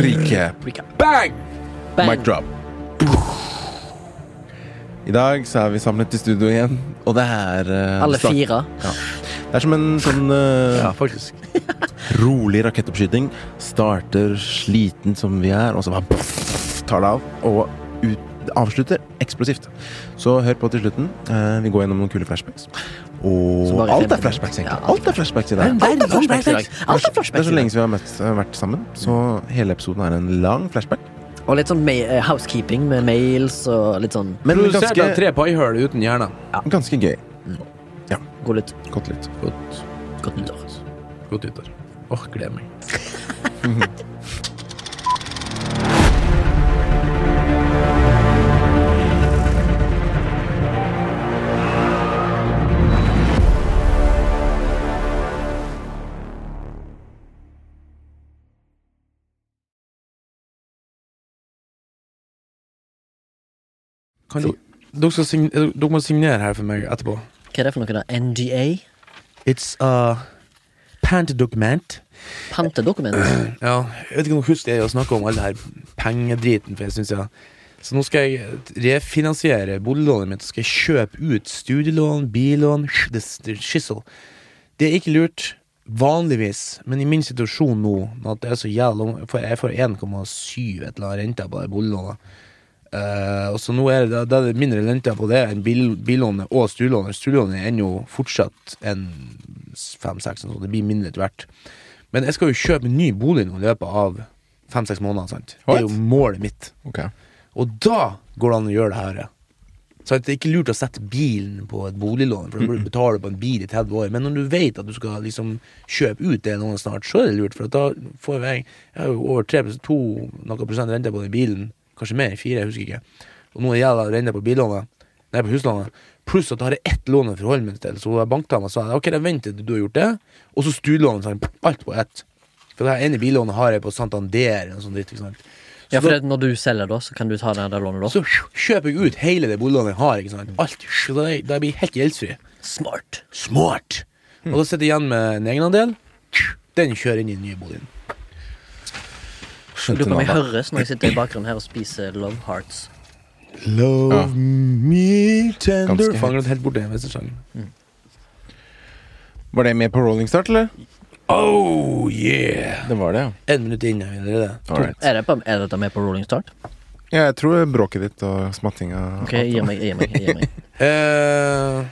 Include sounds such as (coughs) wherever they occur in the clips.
Recap. Bang! Bang. Mic drop. I dag så er vi samlet i studio igjen, og det er eh, Alle start- fire. Det er som en sånn (laughs) eh, Ja, faktisk. (laughs) rolig rakettoppskyting. Starter sliten som vi er, og så bare tar det av. Og ut, avslutter eksplosivt. Så hør på til slutten. Eh, vi går gjennom noen kule flashbacks. Og alt er flashbacks, egentlig. Ja, alt alt er flashbacks i dag. Alt er flashbacks i dag. Det er så lenge vi har møtt, eh, vært sammen, så hele episoden er en lang flashback. Og litt sånn eh, housekeeping med mails og litt sånn Men Produsert av ganske, tre paihull uten hjerne. ganske gøy. Gå litt Gått litt. Godt, godt nyttår. godt nyttår. Åh, gleder meg. (laughs) Kan du, dere, skal sign, dere må signere her for meg etterpå. Hva er det for noe, da? NGA? It's a pantedokument. Pantedokument? (clears throat) Ja, jeg vet ikke om du husker det å snakke om all den her pengedriten, for jeg synes jeg Så nå skal jeg refinansiere boliglånet mitt, så skal jeg kjøpe ut studielån, billån, skissel. Det er ikke lurt vanligvis, men i min situasjon nå, at det er så jævla for Jeg får 1,7 et eller annet rente på det boliglånet. Eh, og så nå er det, det er mindre rente på det enn bil, billånet og stuelånet. Stuelånet er ennå fortsatt en fem-seks, så det blir mindre etter hvert. Men jeg skal jo kjøpe en ny bolig nå i løpet av fem-seks måneder. sant? Det er jo målet mitt. Okay. Og da går det an å gjøre det her. Så det er ikke lurt å sette bilen på et boliglån, for da burde du betale på en bil i 30 år. Men når du vet at du skal liksom kjøpe ut det noen snart, så er det lurt. For da får jeg Jeg har jo over 3 2 noe prosent rente på den bilen. Kanskje mer, fire, jeg husker ikke. Og nå er gjelda renner på billånet. Nei, på huslånet. Pluss at da har jeg ett lån å forholde meg til. Så bankdama sa ok, jeg venter til du har gjort det. Og så studielånet. sånn, Alt på ett. For det her ene billånet har jeg på Santander. Og sånn dritt, ikke sant? Ja, for det, når du selger, da, så kan du ta det der lånet, da? så kjøper jeg ut hele det boliglånet jeg har. ikke sant? Alt, så da, da blir jeg helt gjeldsfri. Smart. Smart! Og da sitter jeg igjen med en egenandel. Den kjører inn i den nye boligen. Jeg lurer på om jeg høres når jeg sitter i bakgrunnen her og spiser Love Hearts. Love Ja. me tender Ganske Faen, glemt helt bort den sesongen. Mm. Var det med på rolling start, eller? Oh yeah! Det var det, ja. Ett minutt inne er det. Er, det på, er dette med på Rolling Start? Ja, jeg tror bråket ditt og smattinga Ok, gi meg, gi meg. Gi meg. Eh,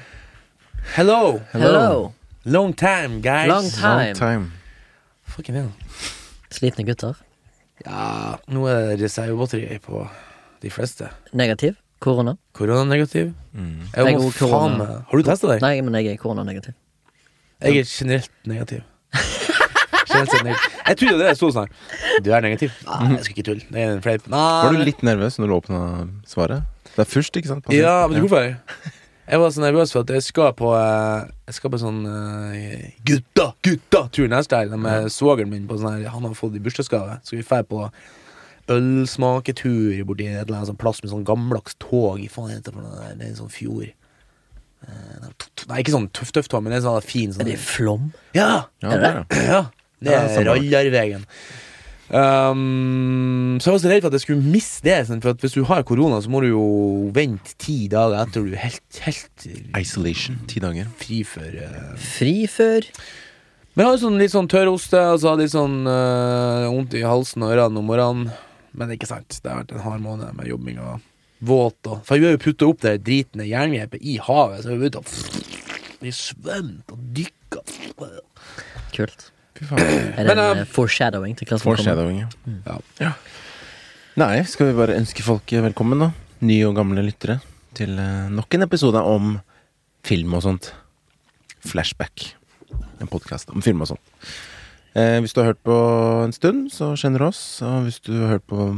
hello! Hello. Long time, guys. Long time. Long time. Fucking hell. Slitne gutter. Ja, nå er det reservebatteri på de fleste. Negativ. Korona. Koronanegativ. Mm. Jeg Jeg korona. faen Har du testa deg? Nei, men jeg er koronanegativ. Jeg er generelt negativ. (laughs) Generelt sett negativ. Jeg trodde det sto sånn. Du er negativ? Nei, jeg skal ikke tulle. Det er en fleip. Var du litt nervøs når du åpna svaret? Det er først, ikke sant? Ja, men hvorfor? Jeg var så nervøs for at jeg skal på eh, Jeg skal på sånn uh, Gutta, gutta-tur neste helg med svogeren min. På sånn her, han har fått i bursdagsgave. Så vi drar på ølsmaketur borti et eller annet sånn plass med sånn gammeldags tog. I faen heter det der? Det er en sånn fjord. Eh, Nei, ikke sånn tøff-tøff tog, men det er sånn fin Er sånn det Flom? Ja! Ja, Er det? det? Ja, det Ja, er samme. Rallarvegen. Um, så jeg var så redd for at jeg skulle miste det. sånn, For at hvis du har korona, så må du jo vente ti dager etter du er helt, helt Isolation. Ti dager. fri for uh. Fri før? Men jeg har sånn, litt sånn tørroste, og så har jeg litt sånn eh, vondt i halsen og ørene om morgenen. Men ikke sant. Det har vært en hard måned med jobbing og våt. Og, for vi har jo putta opp det dritende jerngrepet i havet, så vi er ute og Vi svømte og dykka. Kult. Fy faen. Er det Men, en eh, eh, foreshadowing til hva som kommer? Foreshadowing, ja. Ja. ja. Nei, skal vi bare ønske folk velkommen, da. Nye og gamle lyttere. Til eh, nok en episode om film og sånt. Flashback. En podkast om film og sånt. Eh, hvis du har hørt på en stund, så kjenner du oss. Og hvis du har hørt på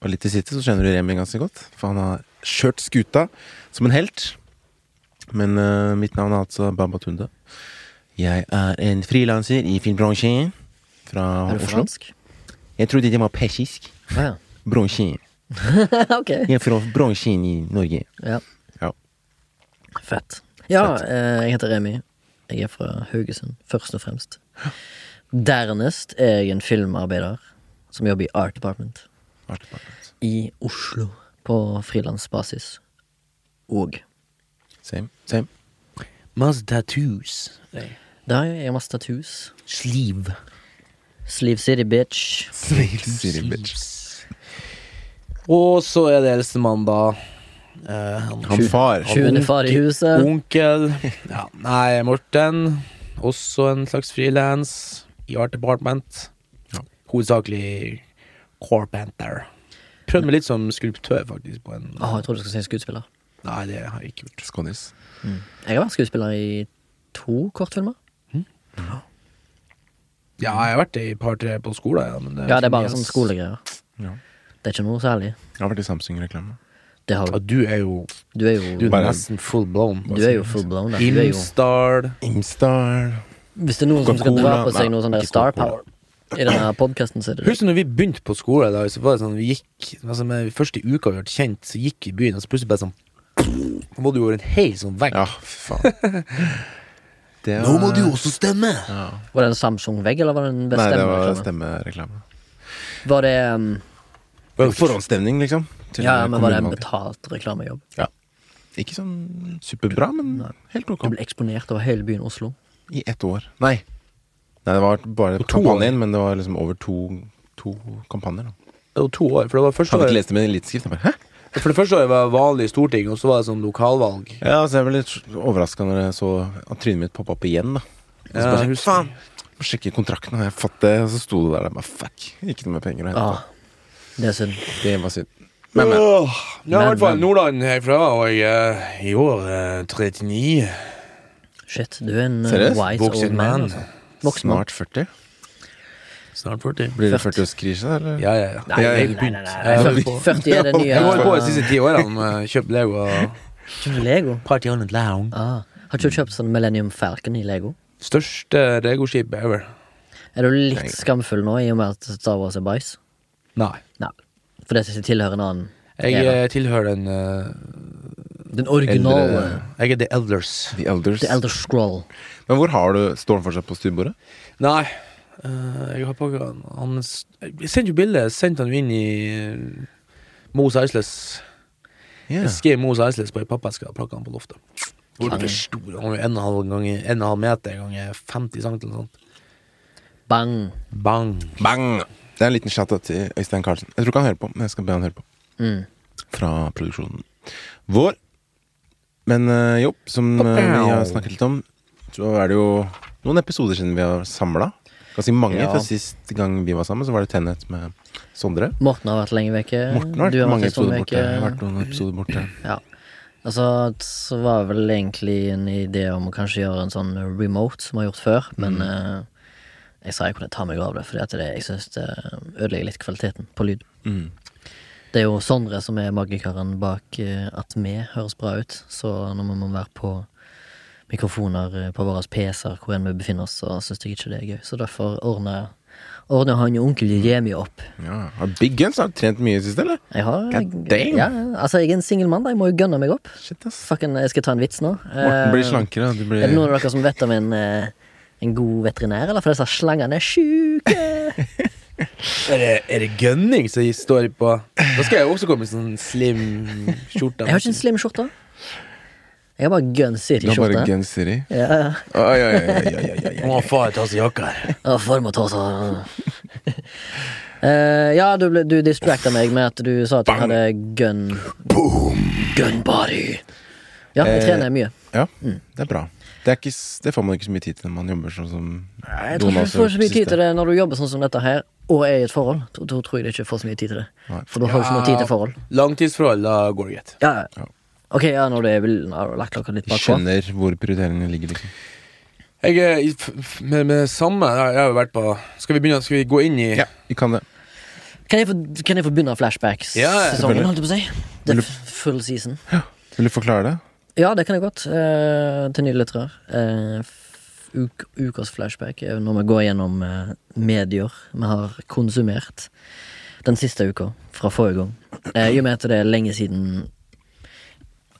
på litt i sitte, så kjenner du Remi ganske godt. For han har kjørt skuta som en helt. Men eh, mitt navn er altså Baba Tunde. Jeg er en frilanser i filmbransjen fra Er du Oslo. fransk? Jeg trodde det var persisk. Ah, ja. Bransjen. (laughs) okay. Jeg er fra bransjen i Norge. Ja. Ja. Fett. Ja, Fett. jeg heter Remi. Jeg er fra Haugesund, først og fremst. Dernest er jeg en filmarbeider som jobber i Art Department Art Department. i Oslo på frilansbasis. Og Same. Same. Masse tattoos. Nei. Der har jeg masse tattoos. Sleeve. Sleeve City, bitch. City bitch. Og så er det eldstemann, da. Eh, han, Han far. Sjuende far i huset. Onkel. Ja, nei, Morten. Også en slags frilans i Art Department. Ja. Hovedsakelig Carpenter. Prøvde meg litt som skulptør, faktisk. På en Åh, jeg trodde du skulle si skuespiller. Nei, det har jeg ikke gjort. Skånis. Jeg har vært skuespiller i to kortfilmer. Ja, jeg har vært i et par-tre på skolen, ja, men det Ja, det er bare sånn skolegreier. Ja. Det er ikke noe særlig. Jeg har vært i Samsung-reklame. Det har Ja, du. du er jo Du er Du jo er Bare- nesten full blown. Du er jo full blown. da. Du er jo Imsdal. Imstar. Hvis det er noen som skal Coca-Cola. dra på seg noe sånn der ikke star Coca-Cola. power i denne podkasten, så er det det. Husker du når vi begynte på skole, da, så var det sånn vi gikk altså med Første uka vi ble kjent, så gikk vi i byen, og så plutselig bare sånn Nå må du over en hel sånn vegg. Ja, fy faen. (laughs) Det Nå må du også stemme! ja. Var det en Samsung-vegg, eller var det en Nei, det var stemmereklame. Var det um, Forhåndsstemning, liksom. til Ja, men var det en betalt reklamejobb? Ja. Ikke sånn superbra, men Nei. helt ok. Du ble eksponert over hele byen Oslo. I ett år. Nei. Nei, det var bare kampanjen, men det var liksom over to, to kampanjer. Da. Det var to år. For det, var første Hadde ikke lest det med eliteskrift. jeg bare, Hæ? For det første var var vanlig storting, og så var det sånn lokalvalg. Ja, så jeg ble litt overraska når jeg så at trynet mitt poppa opp igjen. da Og så Ja, bare, jeg faen Må sjekke kontrakten, og jeg fatt det? Og så sto det der, jeg bare fuck. Ikke noe med penger å hente. Ah, det er synd. Det var synd. Men, men. Åh, ja, i Men, hvert fall. Nordland herfra, og jeg er i år eh, 39. Shit, du er en uh, Seriøst? wise Voksen old man. man. Altså. Voksen. Snart 40. Snart 40. Blir det 40? 40-årskrise, eller? Ja, ja, ja. Nei, Jeg- nei, nei, nei, nei. 40, 40 er det nye. Jeg har holdt på de siste ti årene med (laughs) kjøpt Lego Kjøpt Lego? Party on a Lounge. Ah. Har ikke du kjøpt sånn Millennium Falcon i Lego? Største Lego-skip ever. Er du litt skamfull nå i og med at Star Wars er bæsj? Nei. Nei. For det tilhører en annen Jeg era. eh, tilhører den uh, Den originale Eldre- Jeg er The Elders. The Elders. The Elder Scroll. Men hvor har du Står den fortsatt på stuebordet? Nei. Eh, jeg har pakka han, han Jeg sendte jo bilde. Sendte han jo inn i uh, Mos Iceless. Ja. Jeg skrev Mos Iceless på ei pappeske og plakka han på loftet. Hvor Konge. stor Han var en og en halv ganger- en og en halv meter ganger 50 cm eller noe sånt. Bang. Bang. Bang! Det er en liten shout-out til Øystein Carlsen. Jeg tror ikke han hører på, men jeg skal be han høre på. Mm. Fra produksjonen vår. Men eh, jo, som eh, vi har snakket litt om, så er det jo noen episoder siden vi har samla. Ganske mange. Ja. For sist gang vi var sammen, så var det Tennet med Sondre. Morten har vært lenge vekke. Morten har Du vært mange episoder borte. Jeg har vært noen episoder borte. Ja. Altså, så var det vel egentlig en idé om å kanskje gjøre en sånn remote som vi har gjort før, men eh, jeg sa jeg kunne ta meg av det, fordi at det, jeg syns det ødelegger litt kvaliteten på lyd. Mm. Det er jo Sondre som er magikeren bak eh, at vi høres bra ut, så når vi må være på mikrofoner eh, på våre PC-er hvor enn vi befinner oss, så syns jeg ikke det er gøy. Så derfor ordner, ordner han jo onkel Jemi opp. Ja. Har Big Guns har du trent mye i det siste, eller? Jeg har God damn. Ja, altså, jeg er en singel mann, da. Jeg må jo gunne meg opp. Shit, ass. Fucking, jeg skal ta en vits nå. Morten blir Eh, slankere. Du blir Er det noen av dere som vet om en, eh, en god veterinær, eller? For disse slangene er sjuke! (laughs) Er det, er det gunning som står på Da skal jeg også komme i sånn slim skjorte. Jeg har ikke en slim skjorte. Jeg har bare Gun Du har bare. Gun City. Ja, ja. Oi, oi, oi, oi, oi, oi, oi. Må faen ta seg jakka her. Ja, må ta seg (laughs) Eh, Ja, du, ble- du distracta meg med at du sa at du Bang. hadde gun Boom! Gun body. Ja, jeg Eh, trener mye. Ja, det er bra. Det, er ikke, s- det får man ikke så mye tid til når man jobber sånn som Jeg tror ikke du får så mye tid til det når du jobber sånn som dette her, og er i et forhold. Da da tror jeg du ikke får så mye tid til det. Nei. For du har du ikke noe tid til forhold. Langtidsforhold, da går det greit. Ja, Ja. Ja. Ok, ja, når du er vil- har du lagt klokka litt bakpå. Skjønner hvor prioriteringene ligger, liksom. Jeg er i- f- med, med samme Jeg har jo vært på Skal vi begynne Skal vi gå inn i Ja, vi kan det. Kan jeg få, kan jeg få begynne flashback-sesongen, Ja, selvfølgelig. holdt jeg på å si? Det Vil er du- f- full season. Vil du forklare det? Ja, det kan jeg godt. eh, til nye lyttere. Eh, f- uk, ukas flashback er når vi går gjennom eh, medier vi har konsumert den siste uka, fra forrige gang. Eh, I og med at det er lenge siden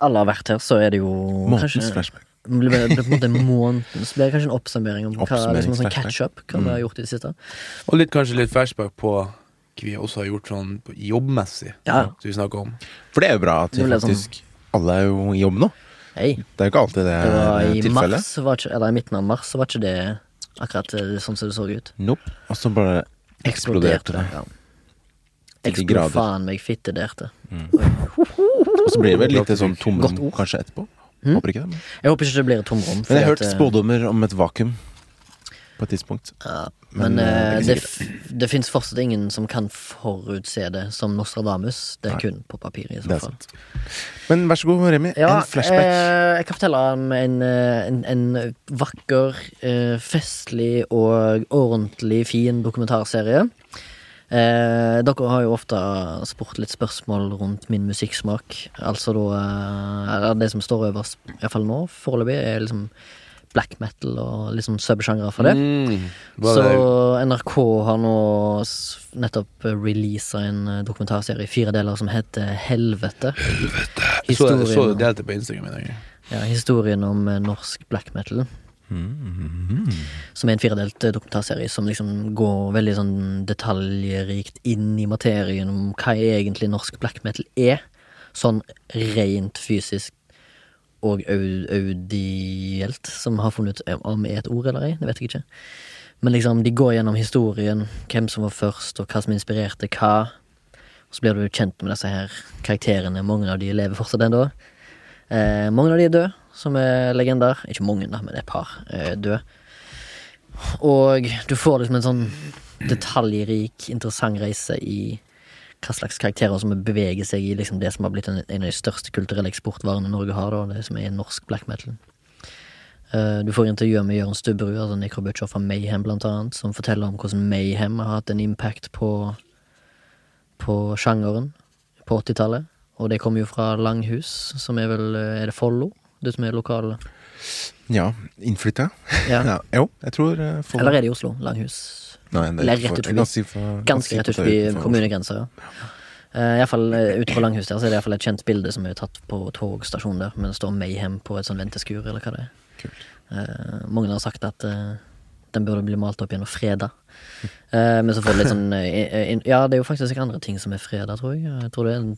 alle har vært her, så er det jo Månedens flashback. (laughs) det blir på en måte månedens Ble kanskje en oppsummering om hva, liksom en sånn catch-up, hva vi Mm. har gjort i det siste. Og litt, kanskje litt flashback på hva vi også har gjort sånn jobbmessig, Ja. som vi snakker om. For det er jo bra at vi sånn- faktisk Alle er jo i jobb nå. Hei, Det er jo ikke alltid det det var i tilfellet. mars, var ikke, eller i midten av mars, så var ikke det akkurat eh, sånn som det så ut. Nope. Og så bare eksploderte det. Ja. Til de Eksplo grader. faen meg fittederte. Og så blir det vel litt sånn tomrom kanskje etterpå. Mm. Håper ikke det. Men, Jeg håper ikke det blir et tomrom. men jeg har hørt eh, spådommer om et vakuum på et tidspunkt. Ja, Men, men eh, det det, fins fortsatt ingen som kan forutse det som Nostradamus. Det er Nei. kun på papiret, i så fall. Men vær så god, Remi. Ja, en flashback. eh, jeg kan fortelle om en, en, en vakker, eh, festlig og ordentlig fin dokumentarserie. Eh, dere har jo ofte spurt litt spørsmål rundt min musikksmak. Altså da eh, det som står øverst, iallfall nå, foreløpig, er liksom black metal og liksom subsjangre for det. Mm. Så NRK har nå nettopp releasa en eh, dokumentarserie i fire deler som heter Helvete. jeg så, jeg så delte på Instagram i dag. ja, historien om eh, norsk black metal. Som er en firedelt eh, dokumentarserie som liksom går veldig sånn detaljrikt inn i materien om hva egentlig norsk black metal er. Sånn rent fysisk og au- audielt, som har funnet ut om er et ord eller ei. Det vet jeg ikke. Men liksom, de går gjennom historien, hvem som var først, og hva som inspirerte hva. Og så blir du kjent med disse her karakterene. Mange av de lever fortsatt ennå. Eh, mange av de er døde, som er legender. Ikke mange, da, men et par eh, døde. Og du får liksom en sånn detaljrik, interessant reise i hva slags karakterer som beveger seg i liksom det som har blitt en, av de største kulturelle eksportvarene Norge har, da, det som er norsk black metal. Eh, du får intervjuer med Jørn Stubberud, altså Necro Butcher fra Mayhem, blant annet, som forteller om hvordan Mayhem har hatt en impact på, på sjangeren på 80-tallet. Og det kommer jo fra Langhus, som er vel eh, Er det Follo? Det som er lokal Ja, innflytta. ja. (laughs) Ja, jo, jeg tror uh, folk- Eller er det i Oslo? Langhus? Nei, det er Eller rett for- ut jeg kan si Ganske rett utenfor kommunegrensa, ja. Uh, Iallfall uh, ute på Langhus der, så er det i hvert fall et kjent bilde som er tatt på togstasjonen der, men det står Mayhem på et sånn venteskur, eller hva det er. Kult. Eh, mange har sagt at eh, den burde bli malt opp igjen og freda. Eh, men så får du litt (laughs) sånn eh, Ja, det er jo faktisk ikke andre ting som er freda, tror jeg. Jeg tror det er en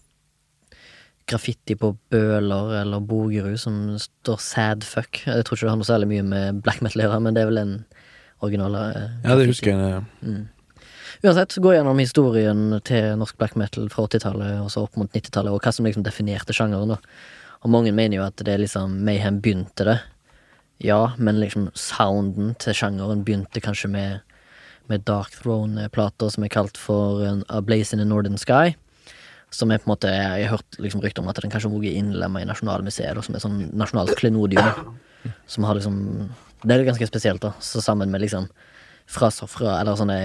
graffiti på Bøler eller Bogerud som står 'sad fuck'. Jeg tror ikke det har noe særlig mye med black metal å gjøre, men det er vel en original eh, Ja, det husker jeg. Mm. Uansett, gå gjennom historien til norsk black metal fra 80-tallet og så opp mot 90-tallet, og hva som liksom definerte sjangeren. da. Og mange mener jo at det er liksom Mayhem begynte det. Ja, men liksom sounden til sjangeren begynte kanskje med, med Dark Throne-plater som er kalt for A Blaze in the Northern Sky. Som er på en måte Jeg har hørt liksom rykter om at den kanskje også er innlemma i Nasjonalmuseet, da, som er sånn nasjonalt klenodium. Som har liksom Det er ganske spesielt, da. Så sammen med liksom fraser fra Eller sånne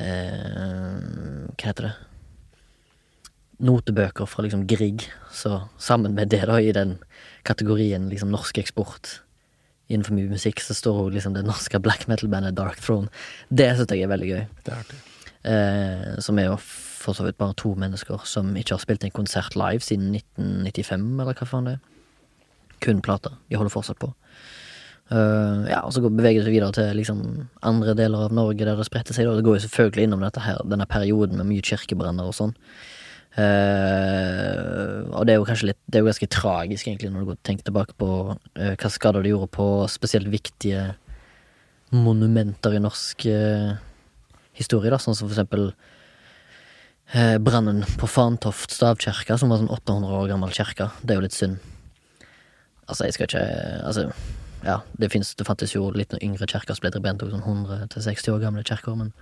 eh, Hva heter det? Notebøker fra liksom Grieg. Så sammen med det, da, i den kategorien liksom norsk eksport innenfor mye musikk, så står jo liksom det norske black metal-bandet Dark Throne. Det syns jeg er veldig gøy. Det er artig. Eh, som er jo for så vidt bare to mennesker som ikke har spilt en konsert live siden 1995, eller hva faen det er. Kun plater. De holder fortsatt på. Uh, ja, og så beveger det seg videre til liksom andre deler av Norge der det spretter seg. Og Det går jo selvfølgelig innom dette her, denne perioden med mye kirkebrenner og sånn. Uh, og det er jo kanskje litt Det er jo ganske tragisk, egentlig, når du går tenker tilbake på uh, hva skader det gjorde på spesielt viktige monumenter i norsk historie, da, sånn som for eksempel eh, brannen på Fantoft stavkirke, som var sånn 800 år gammel kirke. Det er jo litt synd. Altså, jeg skal ikke Altså, ja, det, finnes, det fantes jo litt yngre kirker som ble brent, sånn 100-60 år gamle kirker, men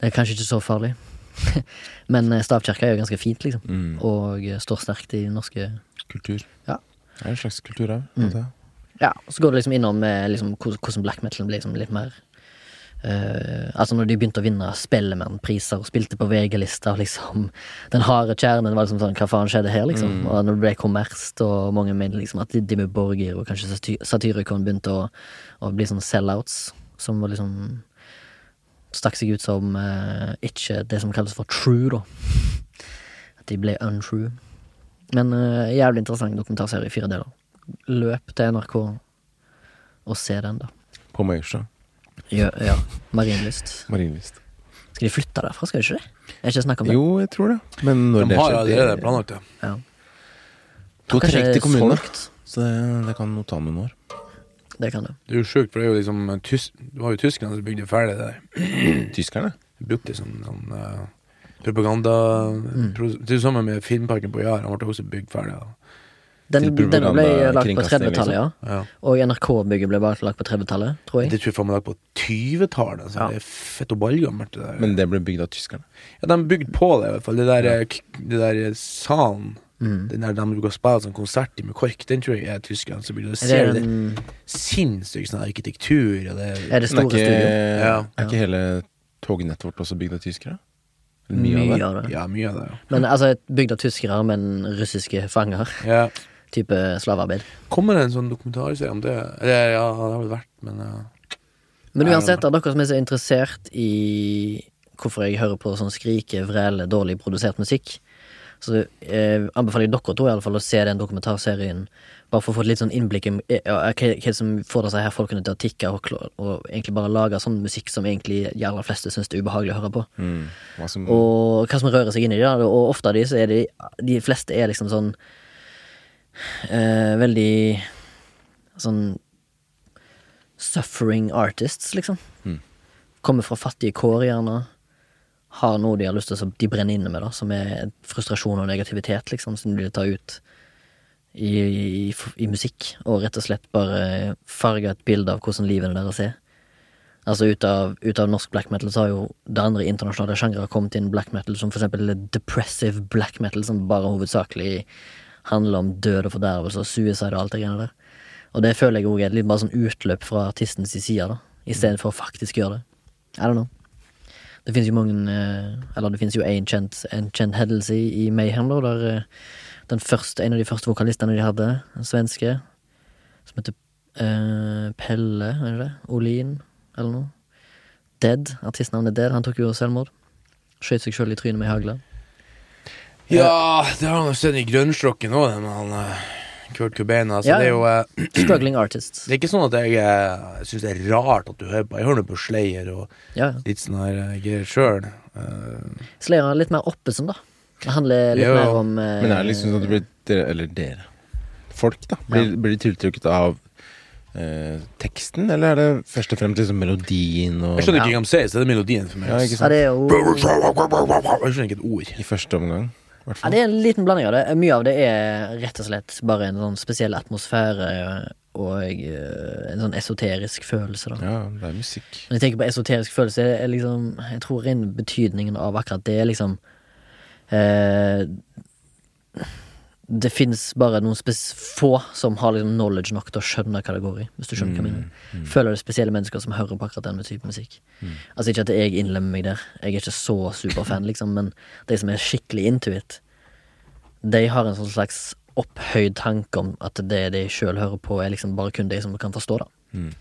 det er kanskje ikke så farlig. (laughs) men eh, stavkirka er jo ganske fint, liksom, Mm. og eh, står sterkt i norske Kultur. Ja. Det er en slags kulturarv. Mm. Ja, og så går det liksom innom eh, liksom, hvordan black metal blir liksom litt mer eh, Altså når de begynte å vinne Spellemannpriser og spilte på VG-lista, liksom Den harde kjernen var liksom sånn Hva faen skjedde her, liksom? Mm. Og når det ble kommersielt, og mange mener liksom at Dimmu Borgir og kanskje Saty- Satyricon begynte å, å bli sånn sellouts, som var liksom Stakk seg ut som uh, ikke det som kalles for true, da. At de ble untrue. Men uh, jævlig interessant dokumentarserie i fire deler. løp til NRK og se den, da. På Majorstua. Ja, ja. Marienlyst. Marienlyst. Skal de flytte derfra, skal de ikke det? Er ikke snakk om det? Jo, jeg tror det. Men når De det har allerede det- planlagt det. Ja. To trekk til solgt. Så det, det kan nå ta noen år. Det kan det. Det er jo sjukt, for det er jo liksom tysk, Det var jo tyskerne som bygde ferdig det der. (clears throat) Tyskerne? De brukte sånn, sånn uh, propaganda Mm. pro- Det er jo samme med Filmparken på Jar. Han ble også bygd ferdig. da. Den, den ble lagt på 30-tallet, ja. Ja. Og NRK-bygget ble bare lagt på 30-tallet, tror jeg. Det tror jeg faen meg lagt på 20-tallet. Så Ja. Det er fett og ballgammelt. Det der. Men det ble bygd av tyskerne. ja, de bygde på det, i hvert fall. Det der, eh, det der eh, salen Mm. Den der de bruker å spille sånn konsert i med KORK, den tror jeg er tyskerne som bygde det. Er Ser det det en, sinnssykt sånn arkitektur og det er det store er ikke. Ja. er ikke hele tognettet vårt også bygd av tyskere? Mye, Mye, av det? Ja, mye av det. ja. Men altså, bygd av tyskere, men russiske fanger. Ja. Type slavearbeid. Kommer det en sånn dokumentarserie om det? Eller, ja, det har vel vært, men ja. Men uansett, av dere som er så interessert i hvorfor jeg hører på sånn skrike, vrele, dårlig produsert musikk, så eh, anbefaler jeg dere to i alle fall å se den dokumentarserien, bare for å få et litt sånn innblikk i eh, ja, hva som får disse her folkene til å tikke, og, og egentlig bare lage sånn musikk som egentlig de aller fleste syns det er ubehagelig å høre på. Mm. Hva som, Og hva som rører seg inn i det. Og ofte av de så er de De fleste er liksom sånn eh, Veldig sånn Suffering artists, liksom. Mm. Kommer fra fattige kår, gjerne. Har noe de har lyst til å de brenner inne med, da, som er frustrasjon og negativitet, liksom, som de vil ta ut i, i, i musikk. Og rett og slett bare farge et bilde av hvordan livene deres er. Altså ut av, ut av norsk black metal så har jo det andre internasjonale sjangre kommet inn black metal, som for eksempel depressive black metal, som bare hovedsakelig handler om død og fordervelse og suicide og alt det greiene der. Og det føler jeg òg er litt bare sånn utløp fra artistens side, da, i stedet for å faktisk gjøre det. I don't know. Det finnes jo mange eh, Eller det finnes jo en kjent, en kjent hendelse i, i Mayhem, da, der eh, den første, en av de første vokalistene de hadde, en svenske, som heter uh, Pelle, er det det? Olin, eller noe. Dead. Artistnavnet Dead. Han tok jo selvmord. Skjøt seg sjøl i trynet med hagle. Ja, det har han jo sett i grønnslokken òg, den han eh, Kurt Cobain. Altså, Ja, det er jo eh, (clears throat) Struggling artists. Det er ikke sånn at jeg uh, syns det er rart at du hører på. Jeg hører nå på Slayer og Ja, ja. litt sånn her uh, greier sjøl. Uh, Slayer er litt mer oppesen, da. Det handler litt Jo. mer om uh, men er det liksom sånn at det blir dere, Eller dere. Folk, da. Blir, blir de tiltrukket av eh, teksten, eller er det først og fremst liksom melodien og jeg skjønner Ja. ikke hva de sier, så det er melodien for meg. Ja, ikke Ja, det er jo Jeg skjønner ikke et ord. I første omgang, Ja, det er en liten blanding av det. Mye av det er rett og slett bare en sånn spesiell atmosfære og eh, en sånn esoterisk følelse, da. Ja, det er musikk. Når jeg tenker på esoterisk følelse, er liksom Jeg tror inn betydningen av akkurat det er liksom eh, Det fins bare noen få som har liksom knowledge nok til å skjønne hva det går i. Hvis du skjønner hva jeg mener. Mm. Føler det spesielle mennesker som hører på akkurat den type musikk. Altså Ikke at jeg innlemmer meg der, jeg er ikke så superfan, liksom, men de som er skikkelig into it, de har en sånn slags opphøyd tanke om at det de sjøl hører på, er liksom bare kun de som kan forstå det. Mm.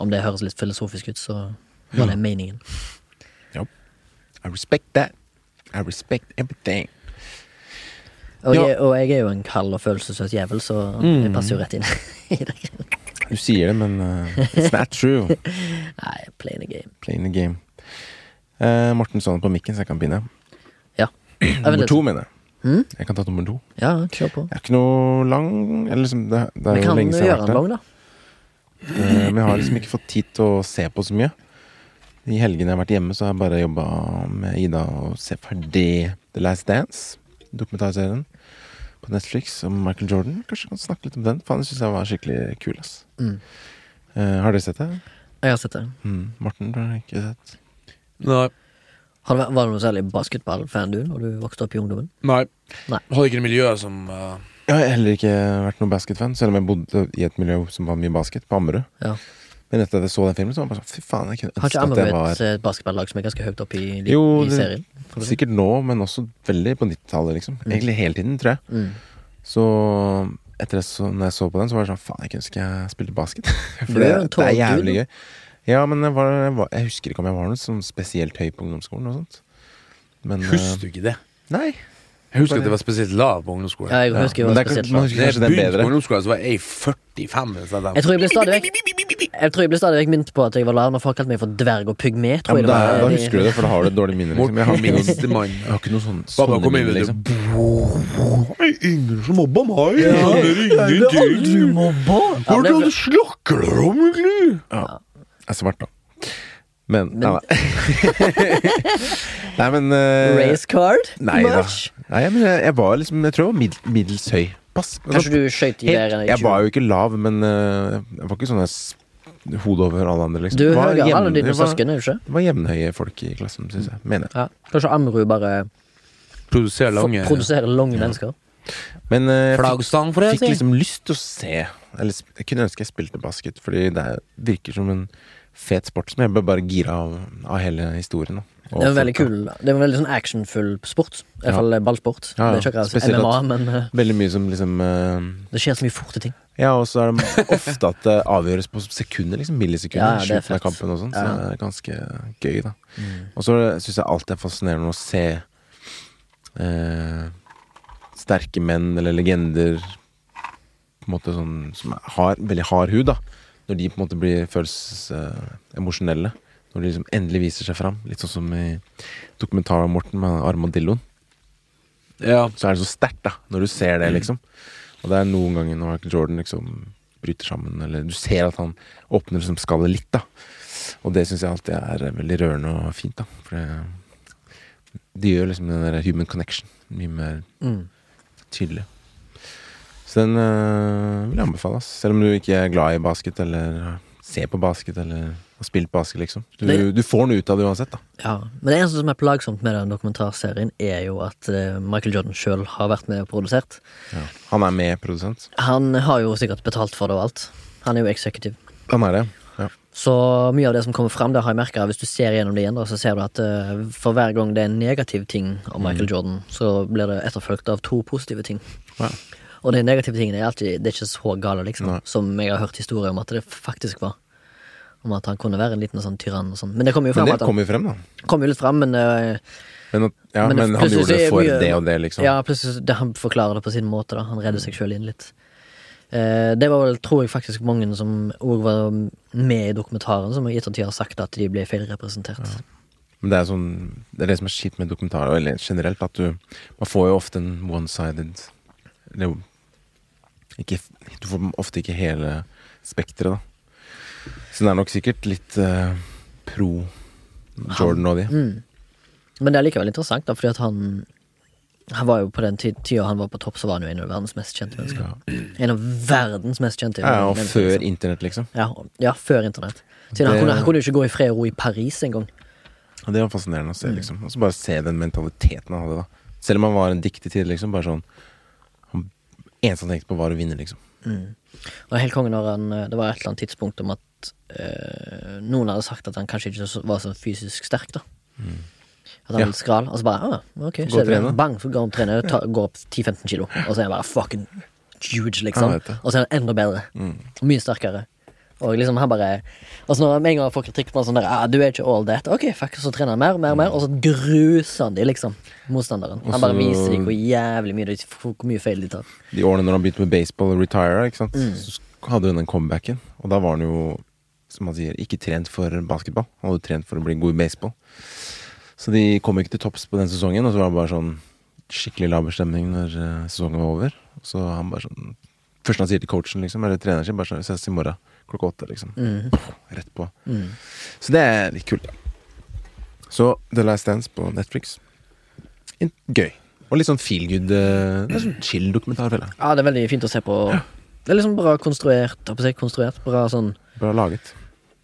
Om det høres litt filosofisk ut, så var det meningen. I respect that. I respect everything. Og, Ja. jeg, og jeg er jo en kald og følelsesløs jævel, så Mm. jeg passer jo rett inn (laughs) i det. Du sier det, men uh, it's not true. (laughs) Nei, play a game. Play the game. Uh, Morten Sonne på mikken, så jeg kan begynne. Ja. (clears throat) Nummer to, mener jeg. Hmm? Jeg kan ta nummer to. Ja, kjør på. Jeg er ikke noe lang Eller liksom, det, det er Vi jo kan lenge siden jeg har vært lang, der. da. uh, Men jeg har liksom ikke fått tid til å se på så mye. I helgene jeg har vært hjemme, så har jeg bare jobba med Ida og se ferdig The Last Dance. Dokumentarserien på Netflix om Michael Jordan. Kanskje jeg kan snakke litt om den. for han syns jeg var skikkelig kul. ass Mm. uh, Har dere sett det? Jeg har sett det. Mm. Morten har ikke sett. Nei. Har du, Var du noe særlig basketballfan du, når du vokste opp i ungdommen? Nei. Nei. Hadde ikke det miljøet som uh, Jeg har heller ikke vært noen basketfan, selv om jeg bodde i et miljø som var mye basket, på Ammerud. Ja. Men etter at jeg så den filmen, så var jeg bare sånn Fy faen, jeg kunne Har ikke ønske at Ammerud jeg et var et basketballag som er ganske høyt oppe i, i, Jo, i det- serien? Sikkert nå, men også veldig på 90-tallet, liksom. Mm. Egentlig hele tiden, tror jeg. Mm. Så etter det, så, når jeg så på den, så var det sånn Faen, jeg kunne ønske jeg spilte basket. (laughs) For er det, det er jævlig gøy. Ja, men jeg, var, jeg, var, jeg husker ikke om jeg var noe sånn spesielt høy på ungdomsskolen og sånt. Men eh, Husker du ikke det? Nei. Jeg husker at det var spesielt lav på ungdomsskolen. Ja, jeg husker det det var spesielt lav. husker jeg begynte på ungdomsskolen, så var jeg 45. Så jeg, tror jeg ble stadig vekk Jeg tror jeg ble stadig minnet på at jeg var lav når folk kalte meg for dverg og pygme. Ja, det da, da husker du det, for da har du et dårlig minne. Liksom. Jeg har minste mann jeg har ikke noe sånn, Pappa kom inn, liksom. du. Ingen som mobba meg. Ja. mobba! Ja, Hva men er det det, du snakker om, egentlig? Jeg er svart, da. Men, Men- Nei, (laughs) men uh, Race card? Nei Nei da. Nei, men jeg, jeg var liksom Jeg tror jeg var middels, middels høy. Pass. Kanskje du skøyt i været jeg var jo ikke lav, men uh, jeg var ikke sånn hodet over alle andre, liksom. Du er høyere enn alle dine det søsken, er du ikke? Det var jevnhøye folk i klassen, syns jeg. Mener jeg. Ja. Kanskje Ammerud bare Produserer for- lange produserer lange mennesker? Men jeg fikk, flaggstang, for fikk liksom lyst til å se Eller jeg kunne ønske jeg spilte basket, fordi det er- virker som en fet sport som jeg ble bare gira av, av hele historien. Da. Det en veldig kul Det en veldig sånn actionfull sport. I hvert fall ballsport. Ja, ja. Det er ikke akkurat MMA, men uh, Veldig mye som liksom uh, det skjer så mye forte ting. Ja, og så er det ofte at det avgjøres på sekunder, liksom millisekunder. Ja, av kampen og sånn, så det er ganske gøy, da. Og så syns jeg alltid er fascinerende å se eh, sterke menn eller legender på en måte sånn som har veldig hard hud, da. Når de på en måte blir føles uh, emosjonelle. Når de liksom endelig viser seg fram. Litt sånn som i dokumentaren av Morten med armadilloen. Ja. Så er det så sterkt, da, når du ser det, liksom. Og det er noen ganger når Michael Jordan liksom bryter sammen, eller du ser at han åpner liksom skallet litt, da. Og det syns jeg alltid er veldig rørende og fint, da. For det, det gjør liksom den der human connection mye mer Mm. tydelig. Så den øh, vil jeg anbefale, ass. Selv om du ikke er glad i basket, eller ser på basket, eller har spilt basket, liksom. Du, Det- du får noe ut av det uansett, da. Ja, Men det eneste som er plagsomt med den dokumentarserien, er jo at uh, Michael Jordan sjøl har vært med og produsert. Han er med produsent? Han har jo sikkert betalt for det og alt. Han er jo executive. Han er det. Ja. Så mye av det som kommer fram, det har jeg merka hvis du ser gjennom det igjen, da, så ser du at uh, for hver gang det er en negativ ting om Michael Jordan, så blir det etterfulgt av to positive ting. Ja. Og de negative tingene er alltid Det er ikke så gale, liksom, Nei. som jeg har hørt historier om at det faktisk var. Om at han kunne være en liten sånn tyrann og sånn. Men det kommer jo Men fram det kom kommer jo frem, da. kom jo litt frem, men eh, Men, ja, Men men, han gjorde det for mye- det og det, liksom. Ja, plutselig det, Han forklarer det på sin måte. da Han redder seg sjøl inn litt. Eh, det var vel, tror jeg, faktisk mange som òg var med i dokumentaren, som i ettertid har sagt at de ble feilrepresentert. Men det er sånn Det er det som er kjipt med dokumentarer, eller generelt, at du Man får jo ofte en one-sided ikke Du får ofte ikke hele spekteret, da. Så den er nok sikkert litt uh, pro Jordan og de. Mm. Men det er likevel interessant, da, fordi at han Han var jo på den tid- tida han var på topp, så var han jo en av verdens mest kjente mennesker. Ja. En av verdens mest kjente Ja, og mennesker, før liksom. internett, liksom. Ja, ja, før internett. Siden han, Det- han kunne jo ikke gå i fred og ro i Paris engang. Ja, det var fascinerende å se, liksom. Og så bare se den mentaliteten han hadde, da. Selv om han var en diktig tid, liksom. Bare sånn Eneste han tenkte på, var å vinne, liksom. Mm. Og helt konge når han eh, Det var et eller annet tidspunkt om at øh, noen hadde sagt at han kanskje ikke var så fysisk sterk, da. At han Mm. Ja. var litt skral. Og så bare ah, ok, så er det bang, så går han og trener, ta, går opp 10-15 kilo. Og så er han bare fucking huge, liksom. Det. Og så er han enda bedre. Mye sterkere. Og liksom han bare Og så når med en gang folk får kritikk på sånn der ah, 'Du er ikke all that', ok, fuck, så trener han mer, og mer, mer, og så gruser han de, liksom. Motstanderen. Og Han bare viser dem hvor jævlig mye hvor mye feil de tar. De årene når han begynte med baseball og retire, ikke sant. Mm. Så hadde hun den comebacken. Og da var han jo, som han sier, ikke trent for basketball. Han hadde trent for å bli god i baseball. Så de kom ikke til topps på den sesongen, og så var det bare sånn skikkelig laber stemning når eh, sesongen var over. Så han bare sånn Første han sier til coachen, liksom, eller treneren sin, bare sånn ses i morgen klokka åtte', liksom. Mm. Rett på. Mm. Så det er litt kult, da. Så The Last Dance på Netflix. In gøy. Og litt sånn feel good eh, Det er sånn chill dokumentar, føler jeg. Ja, det er veldig fint å se på. Det er liksom bra konstruert. Jeg på å konstruert Bra sånn Bra laget.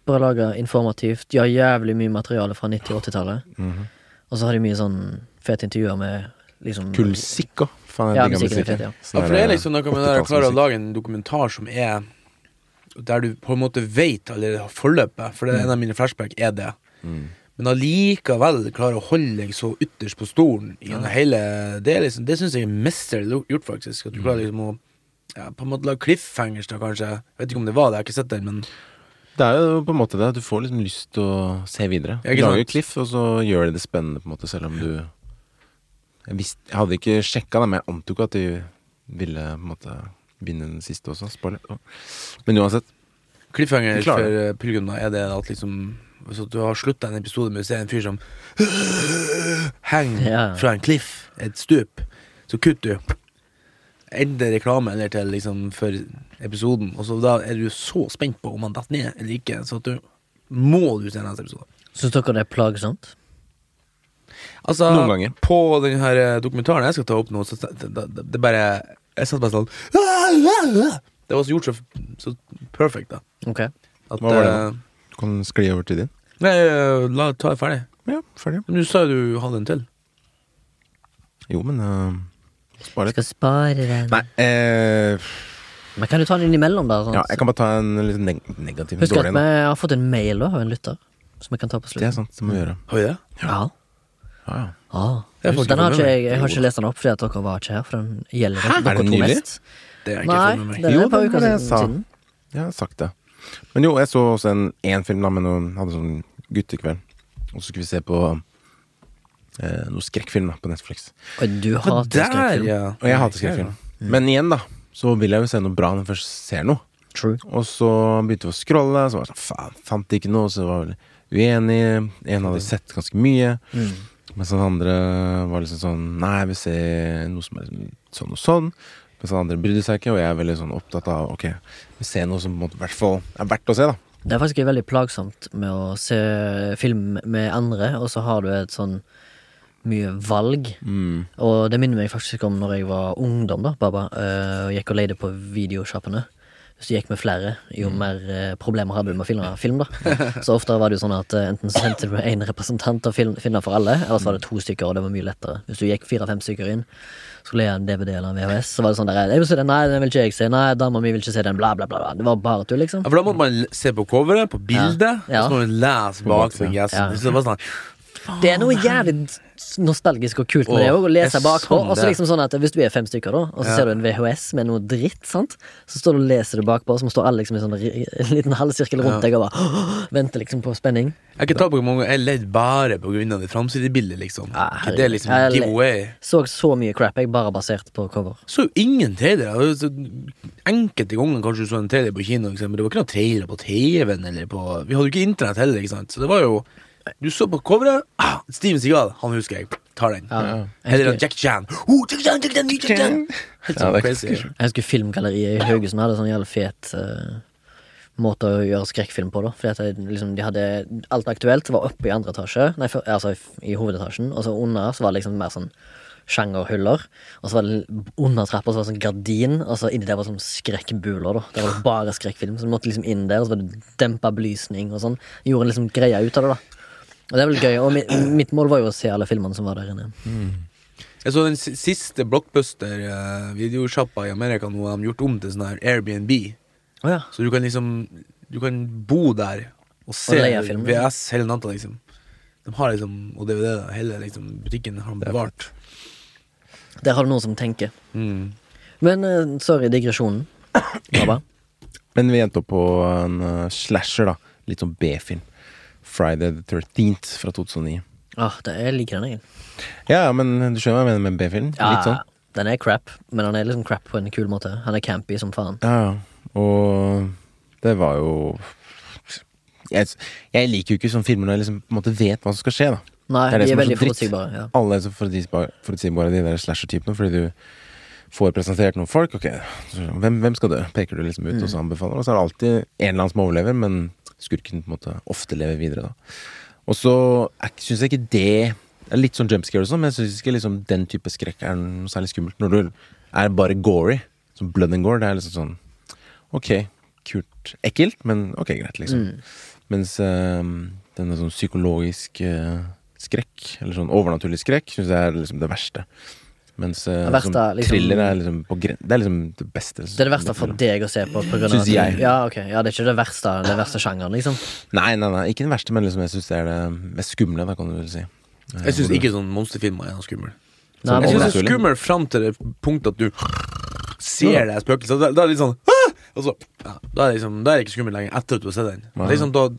Bra laga, informativt. De har jævlig mye materiale fra 90- og 80-tallet. Mhm. Og så har de mye sånn fete intervjuer med liksom Kul musikk òg. Faen, Ja, jeg digger musikken er fet, ja. Sånn Ja, for det er liksom noe med det å klare å lage en dokumentar som er Der du på en måte vet allerede forløpet, for det er en av mine flashback er det. Mm. Men allikevel klare å holde deg så ytterst på stolen gjennom hele Det, liksom, det syns jeg er mesterlig gjort, faktisk. At du klarer liksom å ja, på en måte lage cliffhangers, da, kanskje. Jeg vet ikke om det var det, jeg har ikke sett den, men Det er jo på en måte det. Du får liksom lyst til å se videre. Ja, ikke Lager cliff, og så gjør det det spennende, på en måte, selv om du Jeg, visste, jeg hadde ikke sjekka det, men jeg antok at de ville på en måte vinne den siste også. Spoiler. Men uansett. Cliffhanger for pilegrimene, er det at liksom Hvis du har slutta en episode med å se en fyr som (gasps) henger Ja. fra en cliff, et stup, så kutter du. Ender reklame eller til liksom for episoden, og så da er du så spent på om han detter ned eller ikke, så at du må du se neste episode. Syns dere det er plagsomt? Altså, Noen ganger. på den her eh, dokumentaren jeg skal ta opp nå, så det, det, det, det bare Jeg satt bare sånn Det var så gjort så, så perfect, da. Ok. At, Hva var det eh, Du kan skli over til din. Nei, eh, la ta det ferdig. Ja, ferdig. Men du sa jo du hadde en til. Jo, men uh, Spar litt. Skal spare den. Nei, eh, Men kan du ta den innimellom, da? Sånn? ja, jeg kan bare ta en litt neg negativ Husk at dårlig vi en. da. har fått en mail da, av en lytter, som vi kan ta på Det er sant, det må vi gjøre. Har vi det? Ja. Ja, ja. Ah. Jeg Den har ikke jeg, jeg har ikke lest den opp fordi at dere var ikke her, for den gjelder Hæ? dere Er den to nylig? mest. Det har jeg ikke Nei, med meg. Jo, et par det uker var det jeg siden. sa. siden. Jeg har sagt det. Men jo, jeg så også en én film da med noen Hadde sånn guttekveld. Og så skulle vi se på eh, noe skrekkfilm da på Netflix. Og du hater der, skrekkfilm. ja. Og jeg hater skrekkfilm. Men igjen, da, så vil jeg jo se noe bra når jeg først ser noe. True. Og så begynte vi å scrolle, så var jeg sånn faen, fant ikke noe, så var vi uenig. En hadde sett ganske mye. Mm. Mens han andre var liksom sånn Nei, jeg vil se noe som er liksom sånn og sånn. Mens han andre brydde seg ikke, og jeg er veldig sånn opptatt av Ok, vi ser noe som i hvert fall er verdt å se, da. Det er faktisk veldig plagsomt med å se film med andre, og så har du et sånn mye valg. Mm. Og det minner meg faktisk om når jeg var ungdom, da, Baba, eh, og gikk og leide på videosjappene. Hvis du gikk med flere, jo mer eh, problemer hadde du med å finne film, da. (laughs) Så ofte var det jo sånn at eh, enten så sendte du én representant og å finne for alle, eller så var det to stykker, og det var mye lettere. Hvis du gikk fire-fem stykker inn, skulle jeg ha en DVD eller en VHS, så var det sånn der Jeg vil se den, nei, den vil ikke jeg se, nei, dama mi vil ikke se den, bla, bla, bla. bla. Det var bare tull, liksom. Ja, for da måtte man se på coveret, på bildet, Ja. og så må man lese bak seg. Ja. Så det var sånn Det er noe jævlig nostalgisk og kult med det òg, å lese bakpå. sånn Og så liksom sånn at Hvis du er fem stykker, da, og så Ja. ser du en VHS med noe dritt, sant så står du og leser det bakpå, og så står alle liksom i sånn en liten halvsirkel rundt Ja. deg og bare «Åh!» venter liksom på spenning. Jeg kan ta på mange jeg ledd bare på grunn av det framsidebildet, liksom. Ja, det er liksom. Giveaway. Så så mye crap jeg bare basert på cover. Så jo ingen trailere. Enkelte ganger kanskje du så en trailer på kino, men det var ikke noen trailer på TV-en eller på Vi hadde jo ikke internett heller, ikke sant. Så det var jo Du så på coveret ah, Steven Seagal, han husker jeg. Tar den. Ja. Ja. Eller husker, Jackie Chan. Oh, Jack Chan, Jack Chan, Jack Chan. (laughs) Helt Ja, sånn crazy. jeg husker Filmgalleriet i Haugesund hadde sånn jævlig fet uh, måte å gjøre skrekkfilm på, da. Fordi at det, liksom, de hadde Alt aktuelt var oppe i andre etasje, nei, for, altså i, i hovedetasjen, og så under så var det liksom mer sånn sjangerhuller. Og så var det under trappa så var det sånn gardin, og så inni der var sånn skrekkbuler. da Det var bare skrekkfilm. Så du måtte liksom inn der, og så var det dempa belysning og sånn. Gjorde en liksom greie ut av det, da. Og det er vel gøy. Og mi, mitt mål var jo å se alle filmene som var der inne. Jeg så den siste blockbuster-videosjappa i Amerika nå har de gjort om til sånn her Airbnb. Oh, ja. Så du kan liksom Du kan bo der og se og. VS hele natta, liksom. De har liksom Og DVD, da. hele liksom, butikken har de bevart. Der har du noen som tenker. Mm. Men eh, sorry, digresjonen. (coughs) Baba. Men vi endte opp på en uh, slasher, da. Litt sånn B-film. Friday the 13th fra 2009. Ah, det, jeg liker den, jeg. Ja, men du skjønner hva jeg mener med B-film? Ja, Litt sånn. Den er crap, men han er liksom crap på en kul måte. Han er campy som faen. Ja. Og det var jo jeg, jeg liker jo ikke sånne filmer når jeg liksom på en måte vet hva som skal skje, da. Nei, Det er det de er er veldig forutsigbare. Ja. Alle er så forutsigbare, forutsigbare de der slasher-typene, fordi du får presentert noen folk. Ok, hvem, hvem skal dø? Peker du liksom ut, og Mm. så anbefaler Og så er det alltid en eller annen som overlever, men skurken på en måte ofte lever videre, da. Og så syns jeg ikke det er litt sånn jumpscare og sånn, men jeg syns ikke liksom den type skrekk er noe særlig skummelt. Når du er bare gory, som blood and gore, det er liksom sånn Ok, kult. Ekkelt, men ok, greit, liksom. Mm. Mens uh, denne sånn psykologisk eh, skrekk, eller sånn overnaturlig skrekk, syns jeg er liksom det verste. Mens uh, verste sånn er liksom- thriller er liksom på gren Det er liksom det beste. Det er det verste for deg å se på. på grunn av Syns at jeg. Ja, okay. Ja, det er ikke det verste det verste sjangeren, liksom. Nei, nei, nei, ikke det verste, men liksom jeg syns det er det mest skumle, da, kan du vel si. Eh, Jeg syns ikke sånn monsterfilmer er noe skummelt. Nei, Jeg syns det er skummelt fram til det punktet at du ser det spøkelset. Da, da er det litt sånn Og så ja, Da er det liksom Da er det ikke skummelt lenger etter at du har sett den. Er liksom da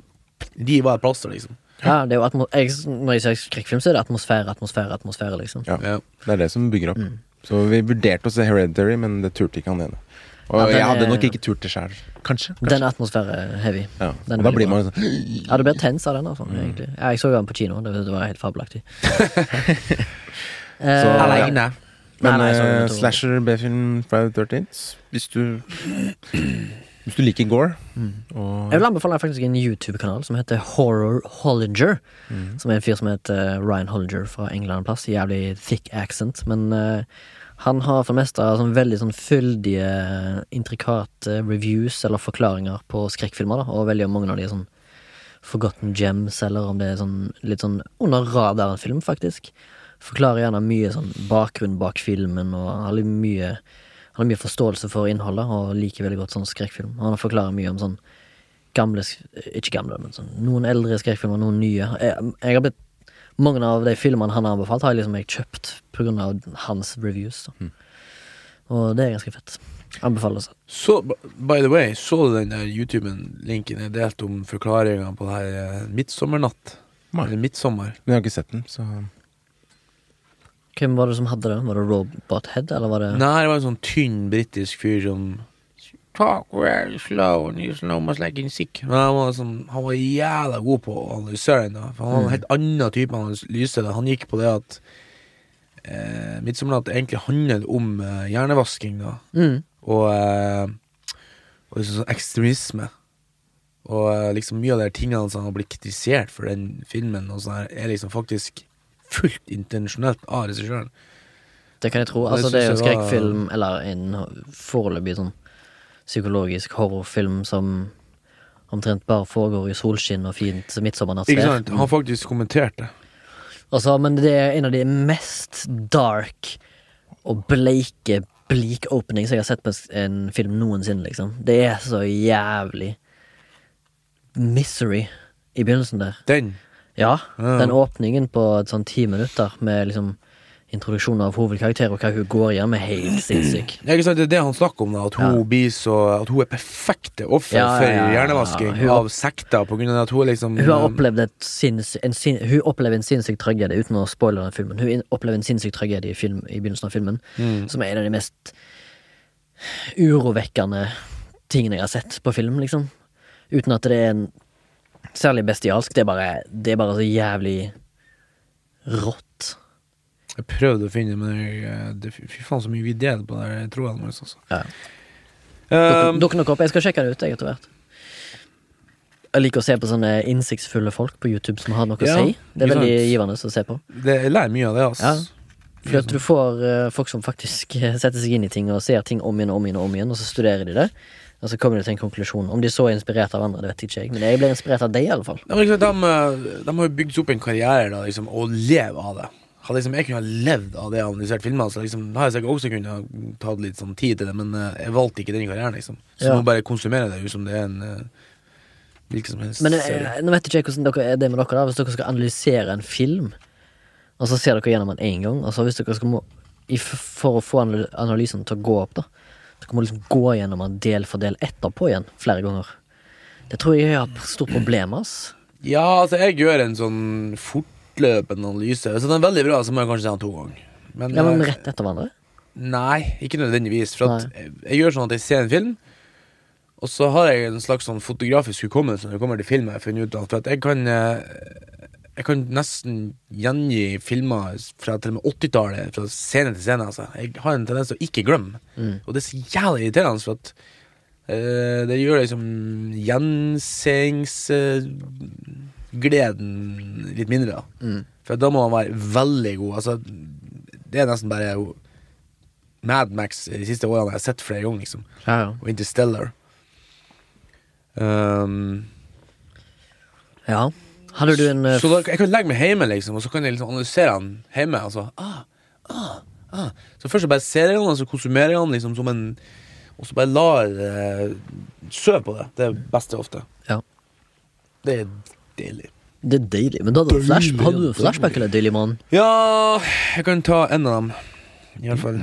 Livet er et plaster, liksom. Ja, det er jo atmo jeg, Når jeg ser skrekkfilm, så er det atmosfære, atmosfære, atmosfære, liksom. Ja. Ja. Det er det som bygger opp. Mm. Så vi vurderte å se Hereditary, men det turte ikke han ene. Og Ja, jeg hadde er- nok ikke turt det sjøl. Kanskje. kanskje. Den er atmosfære-heavy. ja. den Og da blir man sånn (gasps) Ja, du blir tens av den, altså. Mm. Egentlig. Ja, jeg så jo den på kino, det, det var helt fabelaktig. (laughs) Så- eh, Aleine. Men Nei, nei, eh, slasher B-film Friday the 13th Hvis du (clears throat) Hvis du liker Gore Mm. og Jeg vil anbefale faktisk en YouTube-kanal som heter Horror Hollinger. Mm. Som er en fyr som heter Ryan Hollinger fra England en plass. Jævlig thick accent. Men uh, han har for det meste sånn veldig sånn fyldige, intrikate reviews eller forklaringer på skrekkfilmer. da Og veldig mange av de er sånn forgotten gems, eller om det er sånn litt sånn under radaren-film, faktisk. Forklarer gjerne mye sånn bakgrunn bak filmen, og har litt mye har mye forståelse for innholdet, og liker veldig godt sånn skrekkfilm. Han forklarer mye om sånn gamle Ikke gamle, men sånn noen eldre skrekkfilmer, noen nye. Jeg, jeg har blitt Mange av de filmene han har anbefalt, har jeg liksom jeg kjøpt av hans reviews. Mm. Og det er ganske fett. Anbefales. Så, by the way, så du den der YouTuben-linken jeg delte om forklaringa på det her eh, Midtsommernatt? Eller Midtsommer? Men jeg har ikke sett den, så Hvem var det som hadde det? Var det Robot Head, eller var det Nei, det var en sånn tynn britisk fyr som Talk very slow and he's much like in sick. Men han var, sånn, han var jævla god på å analysere den. For Han var en Mm. helt annen type analyse. Han gikk på det at eh, Midtsommernatt egentlig handler om eh, hjernevasking. da mm. Og, eh, og liksom sånn ekstremisme. Og eh, liksom mye av de tingene som har blitt kritisert for den filmen, og sånn her, er liksom faktisk fullt intensjonelt av regissøren. Det kan jeg tro. Altså, det er jo skrekkfilm, eller en foreløpig sånn psykologisk horrorfilm som omtrent bare foregår i solskinn og fint Ikke sant? Han faktisk kommenterte det. Altså, men det er en av de mest dark og bleike bleak openings jeg har sett på en film noensinne, liksom. Det er så jævlig misery i begynnelsen der. Den. Ja, den åpningen på sånn ti minutter med liksom introduksjon av hovedkarakter og hva hun går igjen med, helt sinnssyk. Det er det han snakker om, da, at hun Ja. blir så At hun er perfekte offer Ja, ja, for hjernevasking Hun- av sekter, på grunn av at hun liksom Hun har opplevd sinns, en, sin, hun opplever en sinnssyk tragedie, uten å spoile den filmen. Hun opplever en sinnssyk tragedie i, film, i begynnelsen av filmen, mm. som er en av de mest urovekkende tingene jeg har sett på film, liksom. Uten at det er en særlig bestialsk. Det er bare, det er bare så jævlig rått. Jeg prøvde å finne, men jeg, eh, det, fy faen så mye vi deler på Jeg tror våre, altså. Ja. Um, Dukker nok opp. Jeg skal sjekke det ut, jeg, etter hvert. Jeg liker å se på sånne innsiktsfulle folk på YouTube som har noe Ja, å si. Det er veldig sant. givende å se på. det, jeg lærer mye av det, altså. Ja. For at du får eh, folk som faktisk eh, setter seg inn i ting og ser ting om igjen og om igjen, og om igjen, og så studerer de det. Og så kommer du til en konklusjon. Om de så er inspirert av andre, det vet ikke jeg. Men jeg ble inspirert av deg, i alle fall. De, liksom, de, eh, de har jo bygd opp en karriere da, liksom, og lever av det. Hadde liksom jeg kunne ha levd av det og analysert filmer, så liksom, har jeg sikkert også kunnet ha tatt litt sånn tid til det, men uh, jeg valgte ikke den karrieren, liksom. Så Ja. må bare konsumere det ut som det er en uh, hvilken som helst Men uh, nå vet ikke jeg hvordan dere er det med dere, da. Hvis dere skal analysere en film, og så ser dere gjennom den én gang, og så hvis dere skal må For å få analysen til å gå opp, da. Dere må liksom gå gjennom den del for del etterpå igjen, flere ganger. Det tror jeg jeg har stort problem, ass. Ja, altså, jeg gjør en sånn fortløpende analyse. Hvis den er veldig bra, så må jeg kanskje se den to ganger. Men, Ja, men eh, rett etter hverandre? Nei, ikke nødvendigvis. For at jeg, jeg gjør sånn at jeg ser en film, og så har jeg en slags sånn fotografisk hukommelse når det kommer til film. Jeg har funnet ut av, for at jeg kan eh, Jeg kan nesten gjengi filmer fra til og med 80-tallet, fra scene til scene. Altså. Jeg har en tendens til å ikke glemme. Mm. Og det er så jævlig irriterende, for at uh, det gjør liksom gjenseeingsgleden litt mindre. da Mm. For da må man være veldig god. Altså, det er nesten bare Mad Max de siste årene jeg har sett flere ganger, liksom. Ja, ja. Og Interstellar. Um, ja. Hadde du en eh, så da, jeg kan legge meg hjemme, liksom, og så kan jeg liksom analysere den hjemme. Altså. Ah, ah, ah. Så først så bare ser jeg den, og så konsumerer jeg den liksom som en Og så bare lar uh, Søv på det. Det er det beste ofte. Ja. Det er deilig. Det er deilig. Men da hadde du, flash, Deilig, hadde du flashback eller mann Ja, jeg kan ta en av dem. Iallfall.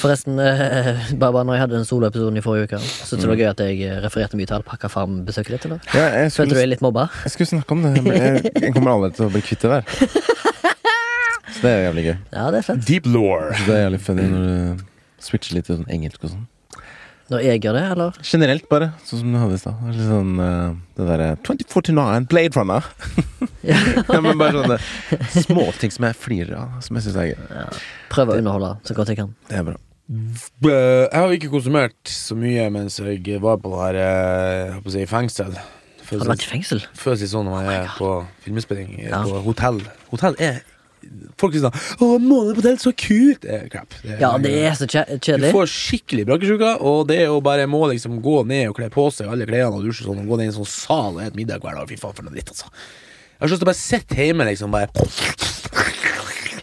Forresten, eh, bare, bare når jeg hadde den soloepisoden i forrige uke, syntes du det var gøy at jeg eh, refererte mye til alpakkafarm-besøket ditt? eller? Ja, jeg Følte du er deg litt mobba? jeg skulle snakke om det. men Jeg, jeg kommer aldri til å bli kvitt det der. (laughs) Så det er jævlig gøy. Ja, det er fett. Deep law. Det er jævlig funny når du switcher litt til sånn engelsk og sånn. Når jeg gjør det, eller? Generelt, bare. Sånn som du hadde i stad. Det litt Sånn, uh, det derre 2049 Blade Runner. Ja. (laughs) ja, men bare sånne småting som jeg flirer av, som jeg syns er gøy. Prøve å underholde så godt jeg kan. Det er bra. Eh, Jeg har ikke konsumert så mye mens jeg var på det her eh, jeg på å si, fengsel. Har du vært i fengsel? føles litt sånn når man er på filminnspilling Ja. på hotell. Hotell er Folk sier sånn 'Å, måned på telt, så kult!' Det er crap. Det Ja, det er så kjedelig. Du får skikkelig brakkesjuka, og det å bare må liksom gå ned og kle på seg alle klærne og dusje sånn, og gå ned i en sånn sal og spise middag hver dag. Fy faen, for noe dritt, altså. Jeg har lyst til å bare sitte hjemme, liksom, bare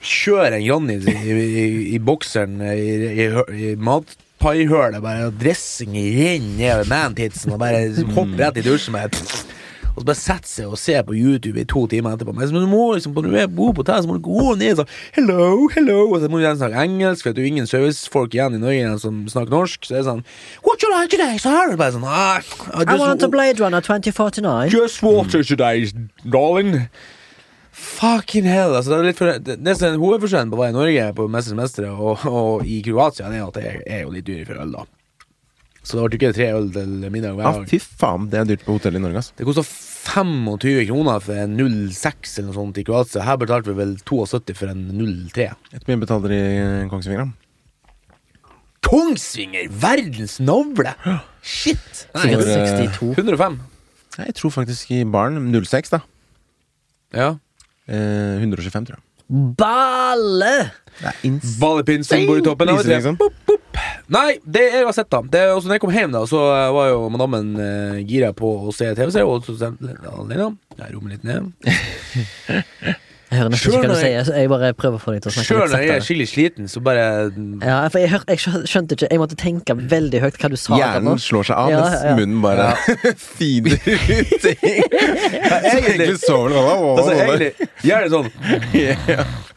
Kjøre en Johnny i, i, i bokseren i, i, i matpaihølet, bare dressing renner nedover mantitsen, og bare hoppe rett i dusjen. Bare, og så bare sette seg og se på YouTube i to timer etterpå. Men du må liksom, når du er på hotell, så må du gå ned sånn Hello, hello Og så må du gjerne snakke engelsk, for det er jo ingen servicefolk igjen i Norge som snakker norsk. Så det er sånn What you like today, sir? Bare sånn ah, I I want a Blade Runner 2049. just water today, darling. Fucking hell. Altså, det er for, det, det som er hovedforskjellen på å være i Norge på Mesternes mestere og, og i Kroatia, det er at det er, er jo litt dyrere for øl, da. Så det ble ikke tre øl til middag hver Ja, fy faen, det er dyrt på hotell i Norge, ass. Det kosta 25 kroner for en 06 eller noe sånt i Kroatia. Her betalte vi vel 72 for en 03. Hvor mye betaler de i Kongsvinger, da? Kongsvinger! Verdens navle! Shit! Nei, Sikkert For, eh, 62. 105. Nei, Jeg tror faktisk i baren 06, da. Ja. Eh, 125, tror jeg. Balle! Det er ins... Ballepinn som bor i toppen av et liksom. Pop, boop. Nei, det jeg har sett, da det, også Når jeg kom hjem, da så eh, var jo madammen uh, gira på å se TV-serie. Og så alene. Jeg rommer litt ned. (laughs) Jeg hører nesten ikke hva du sier, jeg bare prøver å få deg til å snakke Selv litt når jeg er skikkelig sliten, så bare Ja, for jeg, hør, jeg skjønte ikke Jeg måtte tenke veldig høyt hva du sa. Hjernen slår seg av, Ja, mens ja. munnen bare (laughs) feeder ut ting. (laughs) Så egentlig- sover du Altså, egentlig Gjør det sånn.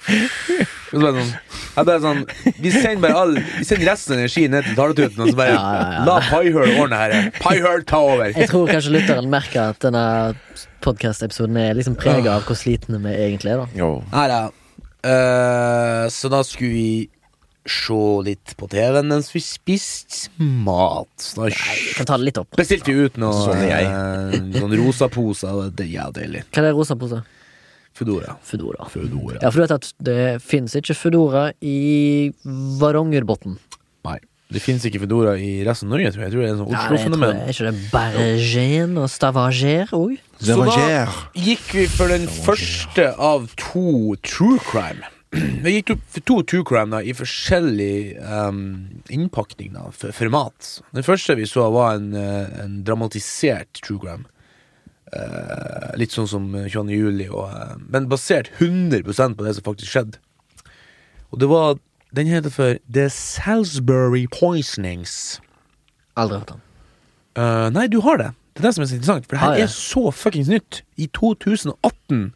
Og (laughs) så bare sånn jeg bare sånn Vi sender bare all Vi sender resten av energien ned til taletuten, og så bare Ja, ja, ja. la Paihøl ordne her. Paihøl, ta over. Jeg tror kanskje lytteren merker at denne podkast-episoden er liksom prega av hvor slitne vi egentlig er. da Nei da. ja. Eh, så da skulle vi se litt på TV-en mens vi spiste mat. Så da Vi kan ta det litt opp. bestilte vi ut noe Sånn er jeg. eh, sånn rosaposer, og det er jævlig deilig. Hva er det rosa pose? Foodora. Foodora. Foodora. Ja, for du vet at det fins ikke Foodora i Varangerbotn. Nei. Det fins ikke Foodora i resten av Norge, tror jeg. Jeg tror det er en sånn Ja, det tror Oslo-fenomen. jeg. Er ikke det Bergen og Stavanger òg? Så da gikk vi for den første av to true crime. (clears throat) Vi gikk for to true crime da, i forskjellig um, innpakning da, for, for mat. Den første vi så, var en, eh, en dramatisert true crime. Uh, litt sånn som eh, 22. juli, og, uh, men basert 100% på det som faktisk skjedde. Og det var Den heter for The Salisbury Poisonings. Aldri hørt den. Uh, nei, du har det. Det er det som er så interessant. For det her ah, ja. er så fuckings nytt. I 2018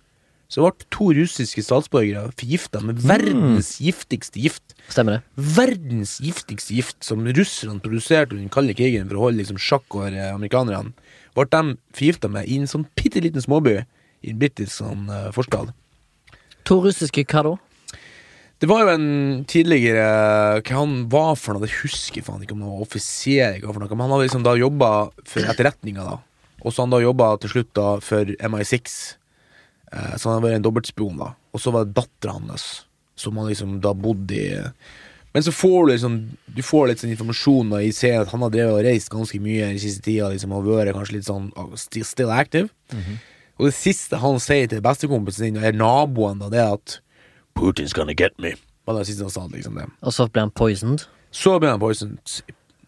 så ble to russiske statsborgere forgifta med verdens giftigste gift. Stemmer det? Verdens giftigste gift som russerne produserte under den kalde krigen for å holde liksom sjakk over eh, amerikanerne. Ble de forgifta med i en sånn bitte liten småby i en britisk sånn, eh, forstad. To russiske hva da? Det var jo en tidligere Hva han var for noe, det husker faen ikke om han var offiser. Men han hadde liksom da jobba for etterretninga, da. Og så han da jobba til slutt da for MI6. Eh, så han hadde vært en dobbeltspion, da. Og så var det dattera hans, som han liksom da bodde i Men så får du liksom Du får litt sånn informasjon da i serien at han har drevet og reist ganske mye i siste tida, liksom, og vært kanskje litt sånn still still, Mm active. Og det siste han sier til bestekompisen sin, er naboen, da, det er at Putin's gonna get me. Var det siste han sa, liksom det. Og så ble han poisoned. Så ble han poisoned.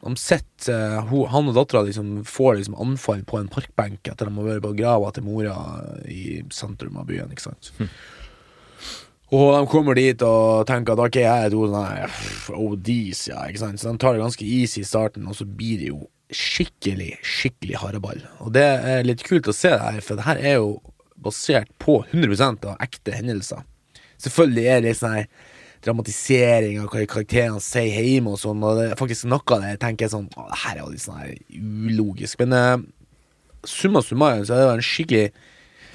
De sitter, eh, han og dattera liksom får liksom anfall på en parkbenk etter de har vært på grava til mora i sentrum av byen. ikke sant? Og de kommer dit og tenker at ok, her er ikke jeg pff, ODs, ja, ikke sant? Så de tar det ganske easy i starten, og så blir det jo skikkelig, skikkelig hareball. Og det er litt kult å se det her, for det her er jo basert på 100 av ekte hendelser. Selvfølgelig er det litt sånn dramatisering av hva karakterene sier hjemme og sånn, og det er faktisk noe av det jeg tenker sånn Å, det her er jo litt sånn ulogisk. Men uh, summa summarum så er det en skikkelig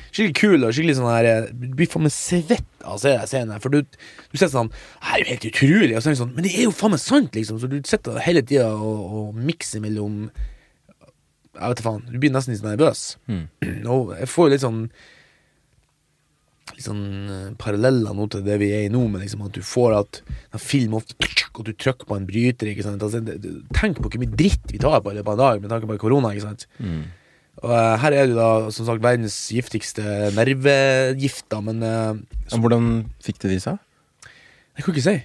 Skikkelig kul og skikkelig sånn her eh, Du blir faen meg svett av å se den scenen for du, du ser sånn Det er jo helt utrolig, og så er det sånn Men det er jo faen meg sant, liksom, så du sitter hele tida og, og mikser mellom Jeg vet da faen, du blir nesten litt sånn nervøs. (clears throat) Og jeg får jo litt sånn Eh, paralleller nå til det vi er i nå, med liksom at du får at film ofte Og du trykker på en bryter, ikke sant. Altså, tenk på hvor mye dritt vi tar på i løpet av en dag med tanke på korona, ikke sant. Og uh, her er det da som sagt verdens giftigste nervegifter, men uh, så, Hvordan fikk det de seg? jeg kan ikke si.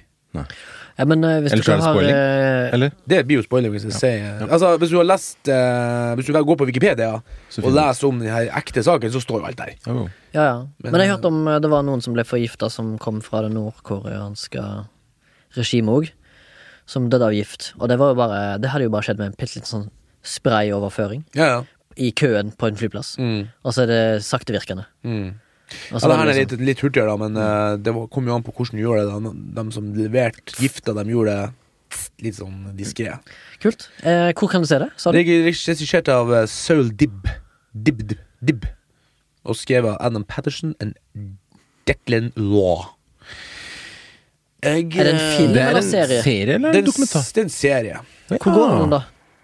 Ja, men uh, hvis eller så er det har spoiling, eh, Eller? Det blir jo spoiler hvis ja. ja. Altså, hvis du har lest uh, Hvis du går på Wikipedia og leser om denne ekte saken, så står jo alt der. Oh. Ja, ja. Men, Men, jeg eh, hørte om det var noen som ble forgifta som kom fra det nordkoreanske regimet òg. Som døde av gift. Og det var jo bare Det hadde jo bare skjedd med en bitte liten sånn sprayoverføring Ja, ja. i køen på en flyplass. Mm, Og så er det saktevirkende. mm. Og Ja, det her er liksom- litt, litt hurtigere, da, men uh, det var- kom jo an på hvordan du gjorde det. De som leverte gifta, de gjorde det litt sånn diskré. Kult. Eh, hvor kan du se det? Sa du? Det er regissert av eh, Saul Dibb. Dib, Dib, Dibb. Og skrevet av Adam Patterson og Declan Law. Jeg, Er det en eh, film? Det er eller en serie? serie eller Det er en en, dokumentar? det er en serie. Hvor går den, da?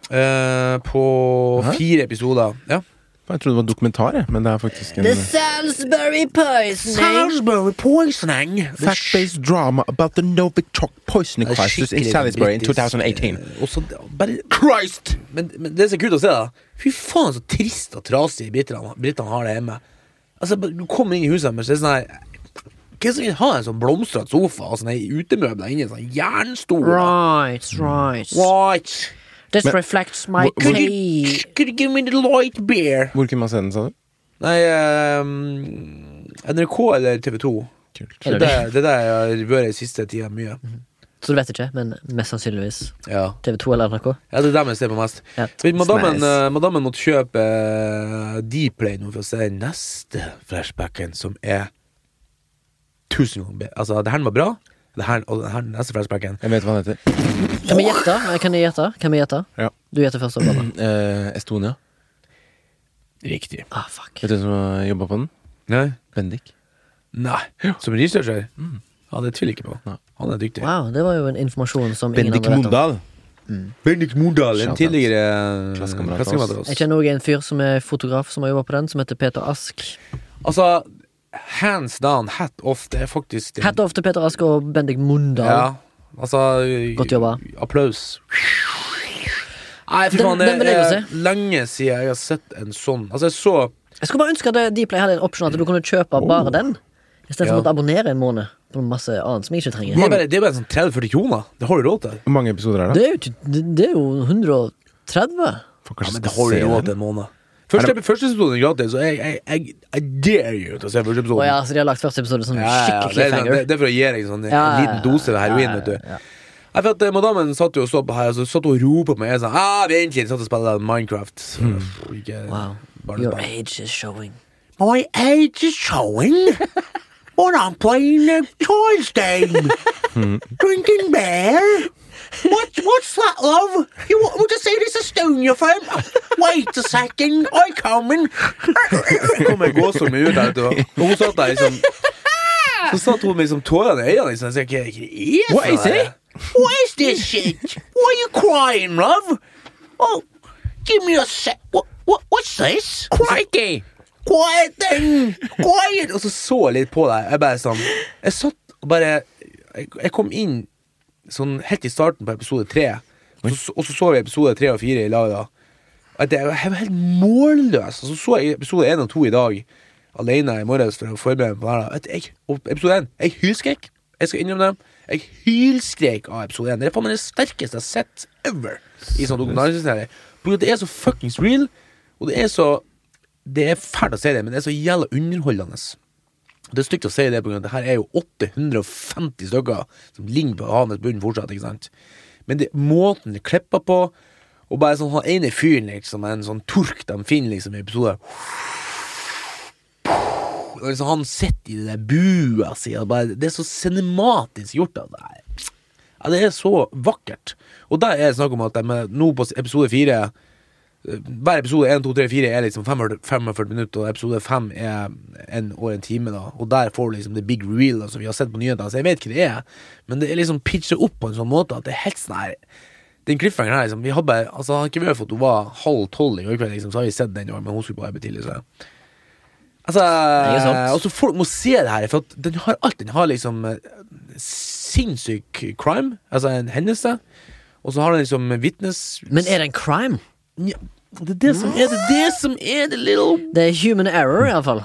Eh, på Hæ? fire episoder. Ja. Jeg trodde det var dokumentar, jeg, men det er faktisk en The Salisbury poisoning. Salisbury poisoning. fact-based drama about the Novichok poisoning crisis in Salisbury in 2018. Også, bare Christ! Men, men det er så kult å se, da. Fy faen, så trist og trasig britene britene har det hjemme. Altså, Du kommer inn i huset deres, det er sånn her Hvem som vil ha en sånn blomstrete sofa og sånne utemøbler inni en sånn jernstol? Right, right. Right. This Men- reflects my Hvor- Could you, cave. could you give me the light beer? Hvor kunne man se den, sa du? Nei, ehm, NRK eller TV 2. Kult. Det er det, er det jeg har vært i siste tida mye. Så du vet ikke, men mest sannsynligvis Ja. TV2 eller NRK. ja, det er dem jeg ser på mest. Ja. Men Madammen, Smash. eh, madammen måtte kjøpe uh, Dplay nå for å se den neste flashbacken, som er tusen ganger bedre. Altså, det her var bra, det her, og det her neste flashbacken Jeg vet hva han heter. Kan vi gjette? Kan jeg gjette? Kan vi gjette? Ja. Du gjetter først. (clears throat) Eh, Estonia. Riktig. Ah, fuck. Vet du hvem som har jobba på den? Nei. Bendik. Nei. Som researcher? Ja, det tviler jeg ikke på. Nei. Han er dyktig. Wow, det var jo en informasjon som ingen andre vet om. Mm. Bendik Mordal, en tidligere Klassekamerat av oss. Jeg kjenner òg en fyr som er fotograf som har jobba på den, som heter Peter Ask. Altså, hands down, hat off, det er faktisk den- Hat off til Peter Ask og Bendik Mundal. Ja, altså Godt jobba. Applaus. Nei, fy faen, det den er lenge siden jeg har sett en sånn Altså, jeg så Jeg skulle bare ønske at Dplay hadde en opsjon at du kunne kjøpe bare den. Istedenfor Ja. å måtte abonnere en måned på masse annet som jeg ikke trenger. Det er bare, det er bare sånn 30-40 kroner. Det har du råd til. Hvor mange episoder er det? Det er jo, det, det er jo 130. Får Ja, men det holder har du råd til en måned. Første, første episode er gratis, og jeg, jeg, jeg, jeg dare you til å se første episode. Oh, ja, så de har lagt første episode som Ja, skikkelig ja. Det, sånn- det, det er for å gi deg sånn, en Ja, ja, liten dose av heroin, ja, vet du. ja, ja. At eh, Madammen satt jo og så på her, og satt og ropte på meg. Jeg sa ah, vent litt, satt og spilte Minecraft. Så, ikke, Wow. Your age is showing. My age is showing when I'm playing a toy game. (laughs) Drinking beer. What, what's that, love? You want me to see this Estonia film? Wait a second, I coming. Kom en gåsehud ut her, vet du. Hun satt der liksom Så satt hun med liksom tårene i øynene. Liksom. Jeg sa, hva er det What is det? it? What is this shit? Why are you crying, love? Oh, give me a sec. What, what, what's this? Crikey! Quiet then! Quiet! Og så så jeg litt på deg. Jeg bare sånn Jeg satt og bare Jeg, jeg kom inn sånn helt i starten på episode tre, og så, og så så vi episode tre og fire i lag da. At jeg, var helt målløs. Og så så jeg episode én og to i dag alene i morges for å forberede meg på det her. og episode én Jeg hylskrek. Jeg skal innrømme det. Jeg hylskrek av episode én. Det er faen meg det sterkeste jeg har sett ever i sånn av at det er så fuckings real, og det er så Det er fælt å si det, men det er så jævla underholdende. Det er stygt å si det, på grunn av at det her er jo 850 stykker som ligger på havets bunn fortsatt, ikke sant. Men det, måten det klipper på, og bare sånn han ene fyren, liksom, en sånn turk de finner liksom i episoder liksom han sitter i det der bua si Det er så cinematisk gjort. av det, er, ja, det er så vakkert. Og der er det snakk om at de nå på episode fire Hver episode 1, 2, 3, 4 er liksom 45, 45 minutter, og episode 5 er en og en time. da Og der får du liksom the big reveal da, som vi har sett på nyhetene. Så jeg vet hva det er, men det er liksom pitcha opp på en sånn måte at det er helt sånn her den cliffhangeren her, liksom, vi hadde bare, altså, Hadde ikke vært for at hun var halv tolv i går kveld, liksom, så har vi sett den, men hun skulle på arbeid tidlig. Så. Altså, altså Folk må se det her, for den har alt. Den har liksom eh, sinnssyk crime, altså en hendelse, og så har den liksom vitnes... Men er det en crime? Ja, det er det som er det, det som er det little Det er human error, iallfall.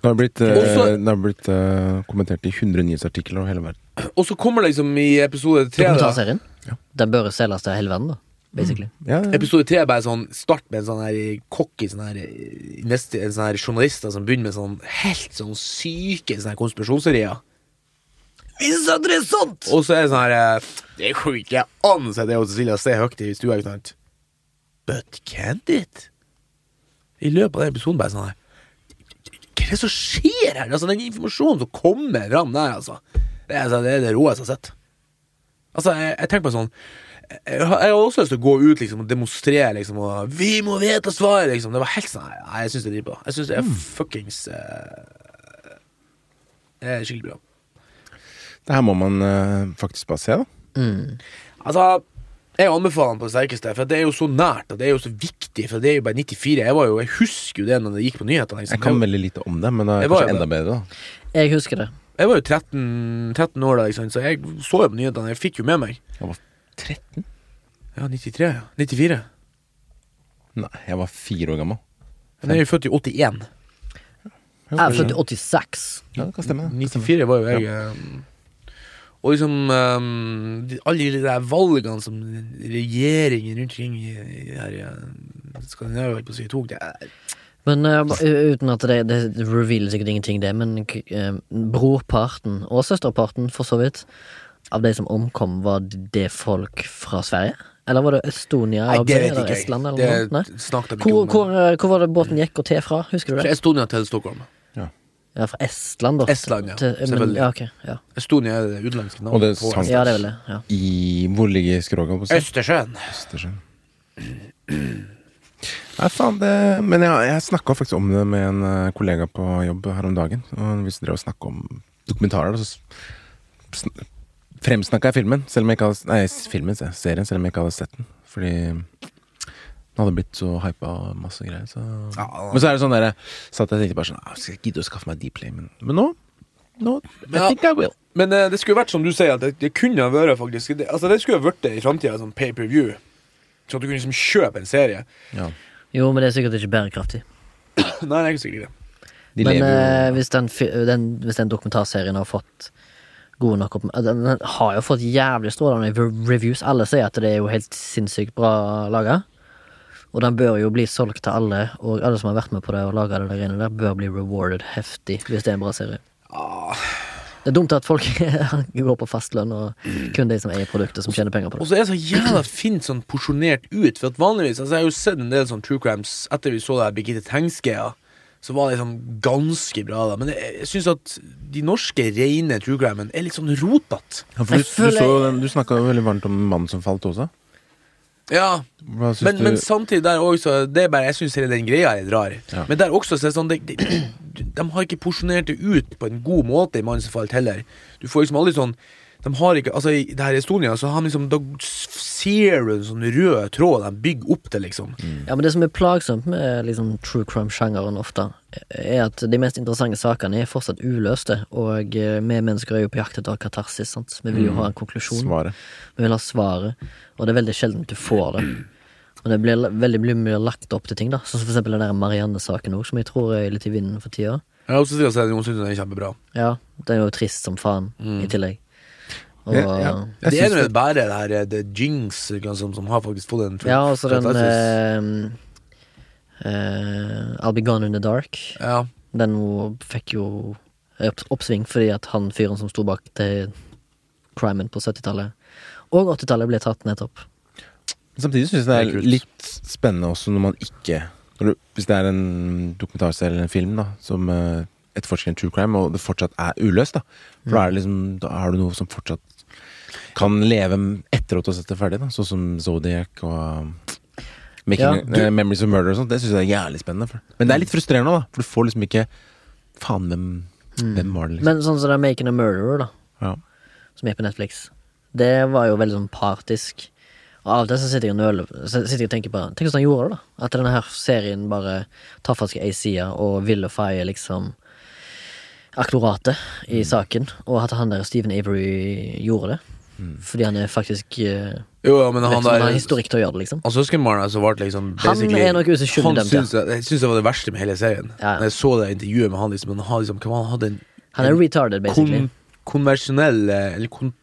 Det har blitt, eh, Også- det har blitt uh, kommentert i 100 nyhetsartikler over hele verden. Og så kommer det liksom i episode tre Dokumentarserien. Ja. Den bør selges til hele verden, da. Basically. Ja, ja. Episode tre er bare sånn start med en sånn her cocky sånn her investi- En sånn her journalister som begynner med sånn helt sånn syke sånn konspirasjonsteorier. Hvis at det er sant! Og så er det sånn her eh, Det går ikke an, sier Cecilia Se høyt i stua, ikke sant? But can't it? I løpet av den episoden bare sånn her Hva er det som skjer her? Altså, den informasjonen som kommer fram der, altså. Det altså, det, er det råeste jeg har sett. Altså, jeg, jeg tenker på sånn jeg har, også lyst til å gå ut liksom, og demonstrere liksom, og 'Vi må vite svaret!' Liksom. Det var helt sånn Nei, jeg syns det er dritbra. Jeg syns det er fuckings uh, Det er skikkelig bra. Det her må man uh, faktisk bare se, da. Mm. Altså, jeg anbefaler den på det sterkeste, for det er jo så nært, og det er jo så viktig, for det er jo bare 94. Jeg, var jo, jeg husker jo det når det gikk på nyhetene. Liksom. Jeg kan veldig lite om det, men det er kanskje enda bedre, da. Jeg husker det. Jeg var jo 13, 13 år da, liksom, så jeg så jo på nyhetene. Jeg fikk jo med meg. Jeg var 13? Ja, 93, ja. 94. Nei, jeg var fire år gammel. Men jeg er jo født i 81. Jeg er født i 86. Ja, det kan stemme. det. 94 var jo jeg um, Og liksom um, de, Alle de der valgene som regjeringen rundt omkring her i uh, Skandinavia på å si, tok, det er Men uh, uten at det, det revealer sikkert ingenting, det, men eh, brorparten, og søsterparten for så vidt, av de som omkom, var det folk fra Sverige? Eller var det Estonia Nei, det vet eller. Estland eller? Det de Hvor, hvor, eh, hvor var det båten gikk og til fra? Husker du Fra det? Estonia til Stockholm. Ja, fra Estland, da. Estland, ja. Til, men, Selvfølgelig. ja, ok, ja. Estonia er det utenlandske Og navnet. det på sank- ja, det er vel det. Ja. I Hvor ligger skroget? Østersjøen. Østersjøen. Nei, faen, det Men jeg, jeg snakka faktisk om det med en eh, kollega på jobb her om dagen. Og hvis dere snakke om dokumentarer, så fremsnakka jeg filmen. Selv om jeg ikke hadde Nei, filmen, serien, selv om jeg ikke hadde sett den. Fordi den hadde blitt så hypa og masse greier. Så. Ja, Men så er det sånn der Satt jeg tenkte bare sånn «Ah, Skal jeg gidde å skaffe meg Dplay? Men, men nå Nå I Ja. think I will. Men uh, det skulle vært som du sier, at det, det kunne ha vært faktisk det, Altså det skulle ha vært det i framtida, sånn pay per view. Så at du kunne liksom kjøpe en serie. Ja. Jo, men det er sikkert ikke bærekraftig. (clears throat) Nei, det er ikke sikkert det. De men lever uh, hvis, den, den, hvis den dokumentarserien har fått gode nok opp den, den har jo fått jævlig strålende reviews. Alle sier at det er jo helt sinnssykt bra laga. Og den bør jo bli solgt til alle, og alle som har vært med på det og laga det der inne der, bør bli rewarded heftig hvis det er en bra serie. Ah. Det er dumt at folk (laughs) går på fastlønn, og kun de som eier produktet, som tjener penger på det. Og så er det så jævla fint sånn porsjonert ut. For at vanligvis Altså Jeg har jo sett en del sånn true crimes etter vi så det her Birgitte Tengs-greia. Så var det liksom ganske bra, da. Men jeg, jeg syns at de norske rene true crimen er litt sånn rotete. Ja, for du, du, så du snakka jo veldig varmt om mannen som falt også. Ja, men, du men samtidig der også Det er bare Jeg syns den greia er rar. Ja. Men der også så er det sånn de, de, (clears throat) de har ikke porsjonert det ut på en god måte i mannsfalt heller. Du får liksom aldri sånn De har ikke Altså, i det her Estonia så har de liksom Da ser du en sånn rød tråd de bygger opp til, liksom. Ja, men det som er plagsomt med liksom true crime-sjangeren ofte, er at de mest interessante sakene er fortsatt uløste, og eh, vi mennesker er jo på jakt etter katarsis, sant. Vi vil jo ha en konklusjon. svaret? Vi vil ha svaret, og det er veldig sjelden du får det. Og det blir veldig blir mye lagt opp til ting, da. Sånn som for eksempel den der Marianne-saken òg, som jeg tror er litt i vinden for tida. Ja, og så sier jeg at noen syns den er kjempebra. Ja, den er jo trist som faen, i tillegg. Og, Ja, ja. Det ene er det- bare det her eh, The Jinx som, som har faktisk fått en ja, og så den uh, eh, eh, I'll Be Gone In The Dark. Ja. Den fikk jo oppsving fordi at han fyren som sto bak det crimen på 70-tallet og 80-tallet ble tatt nettopp. Samtidig syns jeg det Det er litt spennende også når man ikke når du, Hvis det er en dokumentarserie eller en film da som uh, etterforsker en true crime, og det fortsatt er uløst, da. For da er det liksom Da har du noe som fortsatt kan leve etter at du har sett det ferdig, da. Sånn som Zodiac og Making, Ja, eh, Memories of Murder og sånt. Det syns jeg er jævlig spennende. Men det er litt frustrerende, da. For du får liksom ikke Faen, hvem, hvem var det, liksom? Men sånn som det er Making a Murderer, da, Ja. som er på Netflix, det var jo veldig sånn partisk. Og av og til så sitter jeg og nøler sitter jeg og tenker på Tenk hvordan han gjorde det, da. At denne her serien bare tar for seg ei side og vilifier liksom aktoratet i saken, og at han der Stephen Avery gjorde det. Fordi han er faktisk uh, Jo, ja, men han han har der historikk til å gjøre det, liksom. Han søskenbarnet som ble liksom Han er nok uskyldig dømt, ja. jeg, syns det var det verste med hele serien. Ja. Når jeg så det intervjuet med han, liksom, han, hadde liksom, han hadde en Han er retarded, basically. kon konversjonell eh, Eller kon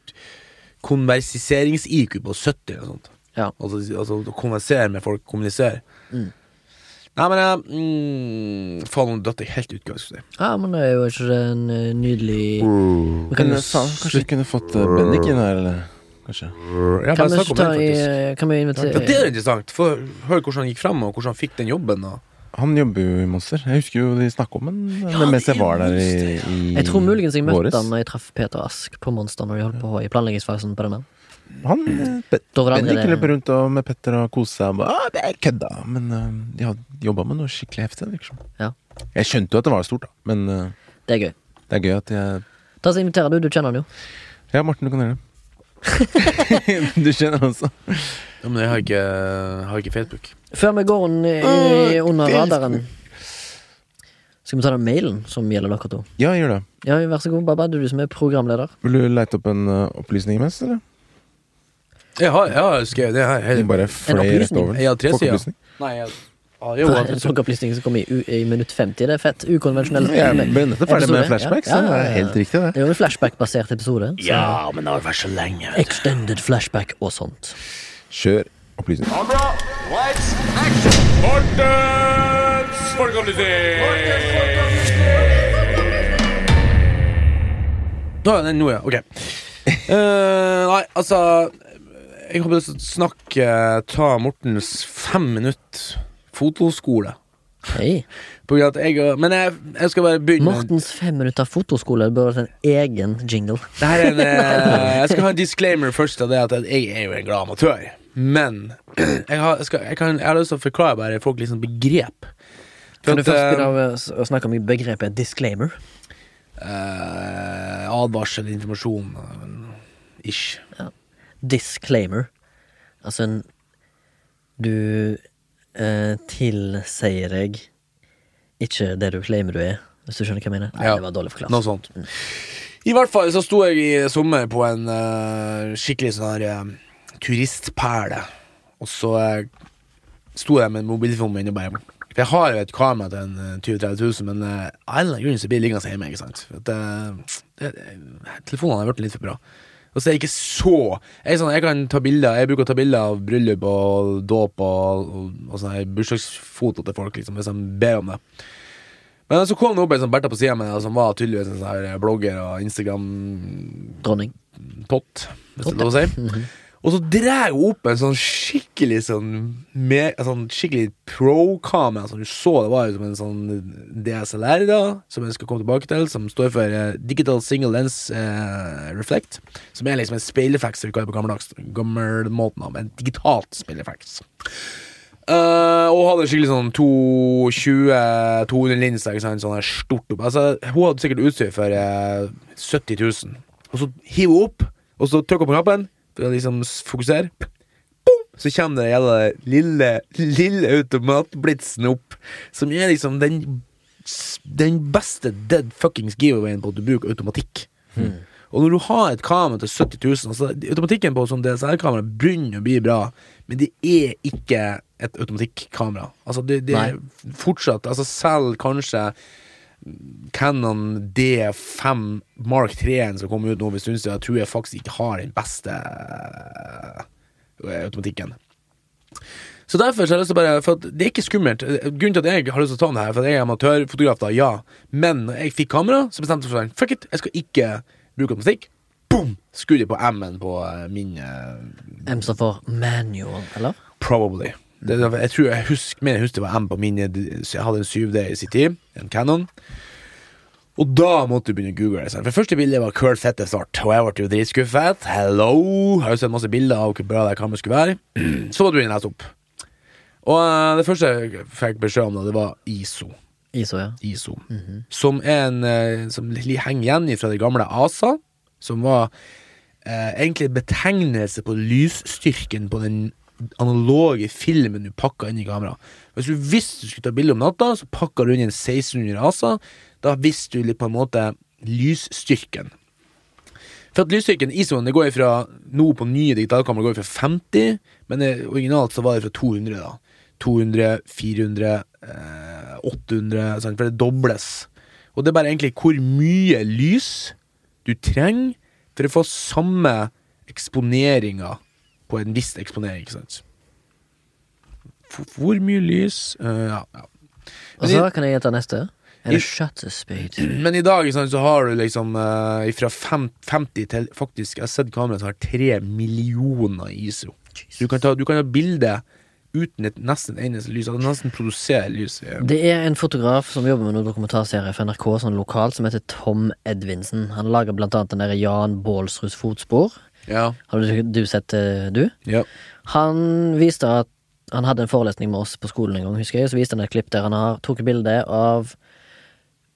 konversiserings-IQ på 70 eller noe sånt. Ja. Altså, altså konversere med folk, kommunisere. Mm. Nei, men jeg mm, Faen, nå datt jeg helt ut, si. Ja, men det er jo ikke en eh, nydelig Vi kan Men faen, kanskje vi kunne fått uh, Bendik inn her, eller? Kanskje. Ja, Kan vi ta i faktisk. Kan vi Ja, det er interessant. Få høre hvordan han gikk fram, og hvordan han fikk den jobben. Og. Han jobber jo i Monster. Jeg husker jo de snakka om den Ja, mens jeg var der i, i Jeg tror muligens jeg møtte våres. han når jeg traff Peter Ask på Monster når de holdt på i planleggingsfasen på denne. Han eh, Da det Bendik løp rundt og med Petter og koste seg og bare ah, 'Det er kødda', men uh, de har jobba med noe skikkelig heftig. Liksom. Ja. Jeg skjønte jo at det var stort, da, men uh, Det er gøy. det er gøy at jeg Ta så inviterer du, du kjenner han jo. Ja, Morten, du kan gjøre det. (laughs) du kjenner han også. Ja, men jeg har ikke, har ikke Facebook. Før vi går inn i, under under radaren Skal vi ta den mailen som gjelder dere to? Ja, gjør det. Ja, vær så god, Baba. Du du som er programleder. Vil du leite opp en uh, opplysning imens, eller? Jeg har, jeg har skrevet det her. Eller bare fløy rett over? Jeg har tre sider. Folkeopplysning? Nei, jeg har jo (laughs) En folkeopplysning som kom i, u- i minutt 50. Det er fett. Ukonvensjonell. Jeg ble nettopp ferdig med flashback, ja. så det er helt riktig, det. Det er jo en flashback-basert episode. så- Ja, men det har vært så lenge. vet. Extended flashback og sånt. Kjør opplysning. Kamera, lights, action! Mortens folkeopplysning! Nå, ja. Ok. Uh, nei, altså Jeg har lyst til å snakke Ta Mortens fem minutter fotoskole. Hei. Jeg, men jeg, jeg skal bare begynne Mortens fem minutter fotoskole burde være en egen jingle. En, eh, (laughs) jeg skal ha en disclaimer først av det at jeg er jo en glad amatør. Men (clears throat) jeg har, skal, jeg kan, har lyst til å forklare bare folk liksom begrep. For Kan du at, først eh, begynne å, å snakke om begrepet disclaimer? Uh, advarsel, informasjon eh, Ish. Disclaimer. Altså en Du eh, tilsier deg ikke det du claimer du er, hvis du skjønner hva jeg mener? Nei, Ja, det var dårlig forklart. Noe sånt. I hvert fall så sto jeg i sommer på en uh, skikkelig sånn her uh, turistperle. Og så uh, sto jeg med mobiltelefonen min og bare For jeg har jo et kamera til en eh, 20 000-30 000, men av en eller annen grunn så blir det liggende hjemme. Ikke sant? For at, uh, det, telefonene har blitt litt for bra. Og så er det ikke så Jeg, sånn, jeg kan ta bilder Jeg bruker å ta bilder av bryllup og dåp og, og, og sånne bursdagsfoto til folk, liksom, hvis de ber om det. Men så kom det opp en sånn Bertha på sida mi som var tydeligvis en sånn blogger og Instagram-tott, Dronning. hvis det er lov å si. Og så drar hun opp en sånn skikkelig sånn med, sånn skikkelig pro-kamera som du så. Det var som en sånn DSLR, da, som jeg skal komme tilbake til, som står for uh, Digital Single Lens uh, Reflect. Som er liksom en speileffekt, som vi kaller på gammeldags gammelmåten en digitalt speileffekt. Uh, og hadde skikkelig sånn 220-200 linser, ikke sant, sånn stort opp. Altså, hun hadde sikkert utstyr for eh, 70 000. Og så hiver hun opp, og så trykker hun på knappen liksom fokusere. Boom! Så kommer det hele lille, lille automatblitsen opp, som er liksom den den beste dead fuckings giveawayen på at du bruker automatikk. Og når du har et kamera til 70 000 altså, Automatikken på sånn DSR-kamera begynner å bli bra, men det er ikke et automatikkamera. Altså, det, det er fortsatt Altså, selv kanskje Canon D5 Mark 3-en som kom ut nå en stund siden, tror jeg faktisk ikke har den beste eh, automatikken. Så derfor så har jeg lyst til å bare For det er ikke skummelt. Grunnen til at jeg har lyst til å ta den her, for jeg er amatørfotograf, da, ja. Men når jeg fikk kamera, så bestemte jeg meg for fuck it, jeg skal ikke bruke automatikk. Boom! Skrudde på M-en på eh, min uh, M står for manual, eller? Probably. Det, jeg tror jeg husker, men jeg husker det var M på min jeg hadde en 7D i sin tid, en Canon. Og da måtte du begynne å google det. For første bildet var curl fette svart, og jeg ble jo dritskuffet. Hello! Har jo sett masse bilder av hvor bra det kameraet skulle være. (clears throat) Så måtte du begynne å lese opp. Og eh, det første jeg fikk beskjed om, da, det var ISO. ISO, ja. ISO. Som er en eh, Som henger igjen fra det gamle ASA, som var eh, egentlig betegnelse på lysstyrken på den analoge filmen du pakka inn i kamera. Hvis du visste du skulle ta bilde om natta, så pakka du inn i en 1600 ASA. Da visste du litt på en måte lysstyrken. For at lysstyrken ISO-en det går fra nå på nye digitalkamera går fra 50, men originalt så var det fra 200. da 200, 400, eh, 800 sant? For det dobles. Og det er bare egentlig hvor mye lys du trenger for å få samme eksponeringa på en viss eksponering. ikke sant? Hvor mye lys uh, Ja, ja. Og så kan jeg gjenta neste. Speed? (clears throat) Men i dag sant, så har du liksom uh, fra fem, 50 til Faktisk, jeg har sett kameraer som har tre millioner ISO. Du kan, ta, du kan ta bilde uten et nesten eneste lys. Altså nesten produsere lys. Det er en fotograf som jobber med noen dokumentarserie for NRK sånn lokalt, som heter Tom Edvinsen. Han lager blant annet den der Jan Baalsruds fotspor. Ja. Har du, du sett det, du? ja. Han viste at han hadde en forelesning med oss på skolen en gang, husker jeg. Så viste han et klipp der han har tok et bilde av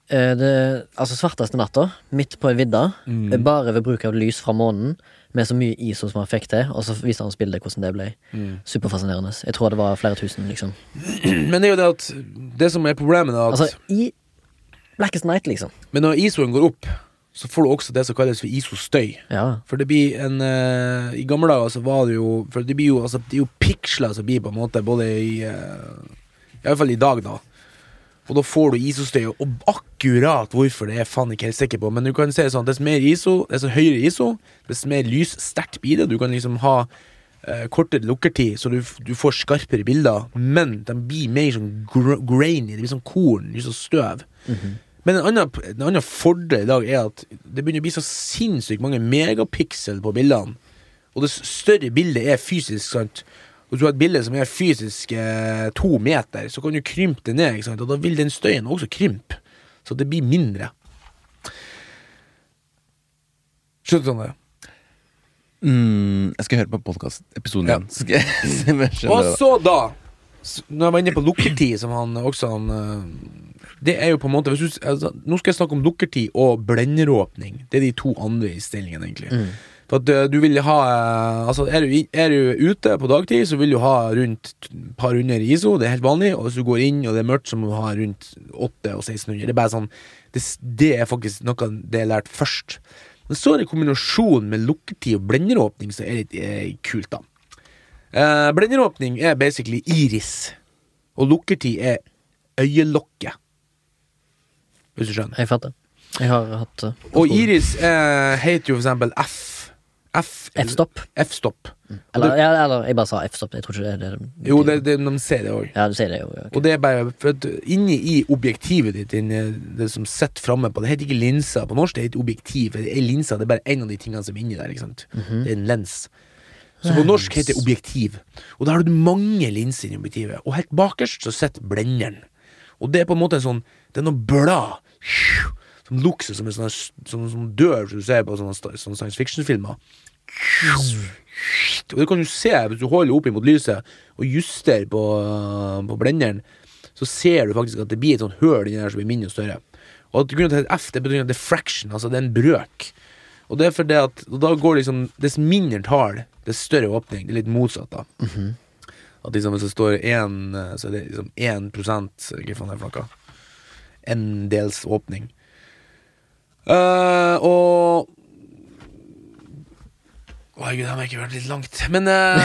eh, det altså svarteste natta, midt på ei vidde, eh, bare ved bruk av lys fra månen, med så mye ISO som han fikk til, og så viste han oss bildet hvordan det ble. Superfascinerende. Jeg tror det var flere tusen, liksom. (clears throat) Men det er jo det at Det som er problemet, er at Altså, i Blackest Night, liksom. Men når ISO-en går opp, så får du også det som kalles for ISO-støy. Ja. For det blir en uh, I gamle dager så var det jo For det blir jo altså, Det er jo piksler som blir på en måte både i uh, Iallfall i dag, da. Og da får du ISO-støy, og akkurat hvorfor det er faen ikke helt sikker på. Men du kan se sånn, dess mer ISO, dess høyere ISO, dess mer lyssterkt blir det. Du kan liksom ha uh, kortere lukkertid, så du, du får skarpere bilder. Men de blir mer sånn gr grainy. Det blir sånn korn, litt sånn støv. Men en annen, en annen fordel i dag er at det begynner å bli så sinnssykt mange megapiksel på bildene. Og det større bildet er fysisk, sant. Hvis du har et bilde som er fysisk eh, to meter, så kan du krympe det ned, og da vil den støyen også krympe. Så det blir mindre. Skjønner du sånn det? Mm, jeg skal høre på podkastepisoden Ja. igjen. Og (laughs) så da Når jeg var inne på lukkertid, som han også han eh, Det er jo på en måte du, altså, Nå skal jeg snakke om lukkertid og blenderåpning. Det er de to andre innstillingene, egentlig. For at eh, du vil ha eh, Altså, er du, er du ute på dagtid, så vil du ha rundt et par runder i ISO. Det er helt vanlig. Og hvis du går inn og det er mørkt, så må du ha rundt 8 og 1600. Det er bare sånn Det, det er faktisk noe det er lært først. Men så er det kombinasjonen med lukketid og blenderåpning som er litt er kult, da. Eh, blenderåpning er basically iris, og lukketid er øyelokket. Hvis du skjønner. Jeg fatter. Jeg har hatt uh, Og iris eh, heter jo for eksempel F. F F-stopp. F-stopp. Eller, ja, eller jeg bare sa F-stopp. Jeg tror ikke det er det. Jo, det, det, de sier det òg. Ja, du det jo. ja. Og det er bare for at inni i objektivet ditt, inni det som sitter framme på Det heter ikke linser på norsk, det heter objektiv. Det er linser, det er bare en av de tingene som er inni der. ikke sant? Det er en lens. Så på norsk heter det objektiv. Og da har du mange linser i objektivet. Og helt bakerst så sitter blenderen. Og det er på en måte en sånn Det er noe blad som lukter som en sånn som, som dør, som du ser på sånne, sånne science fiction-filmer. Og det kan du se hvis du holder opp imot lyset og justerer på, på blenderen. Så ser du faktisk at det blir et sånt høl inni der som blir mindre og større. Og at grunnen til F det betyr at det er fraction, altså det er en brøk. Og det er fordi at da går liksom Dess mindre tall, dess større åpning. Det er litt motsatt, da. At liksom hvis det står én, så er det liksom 1 Hva faen er det for noe? En dels åpning. Eh, og Å, herregud, har ikke vært litt langt. Men uh,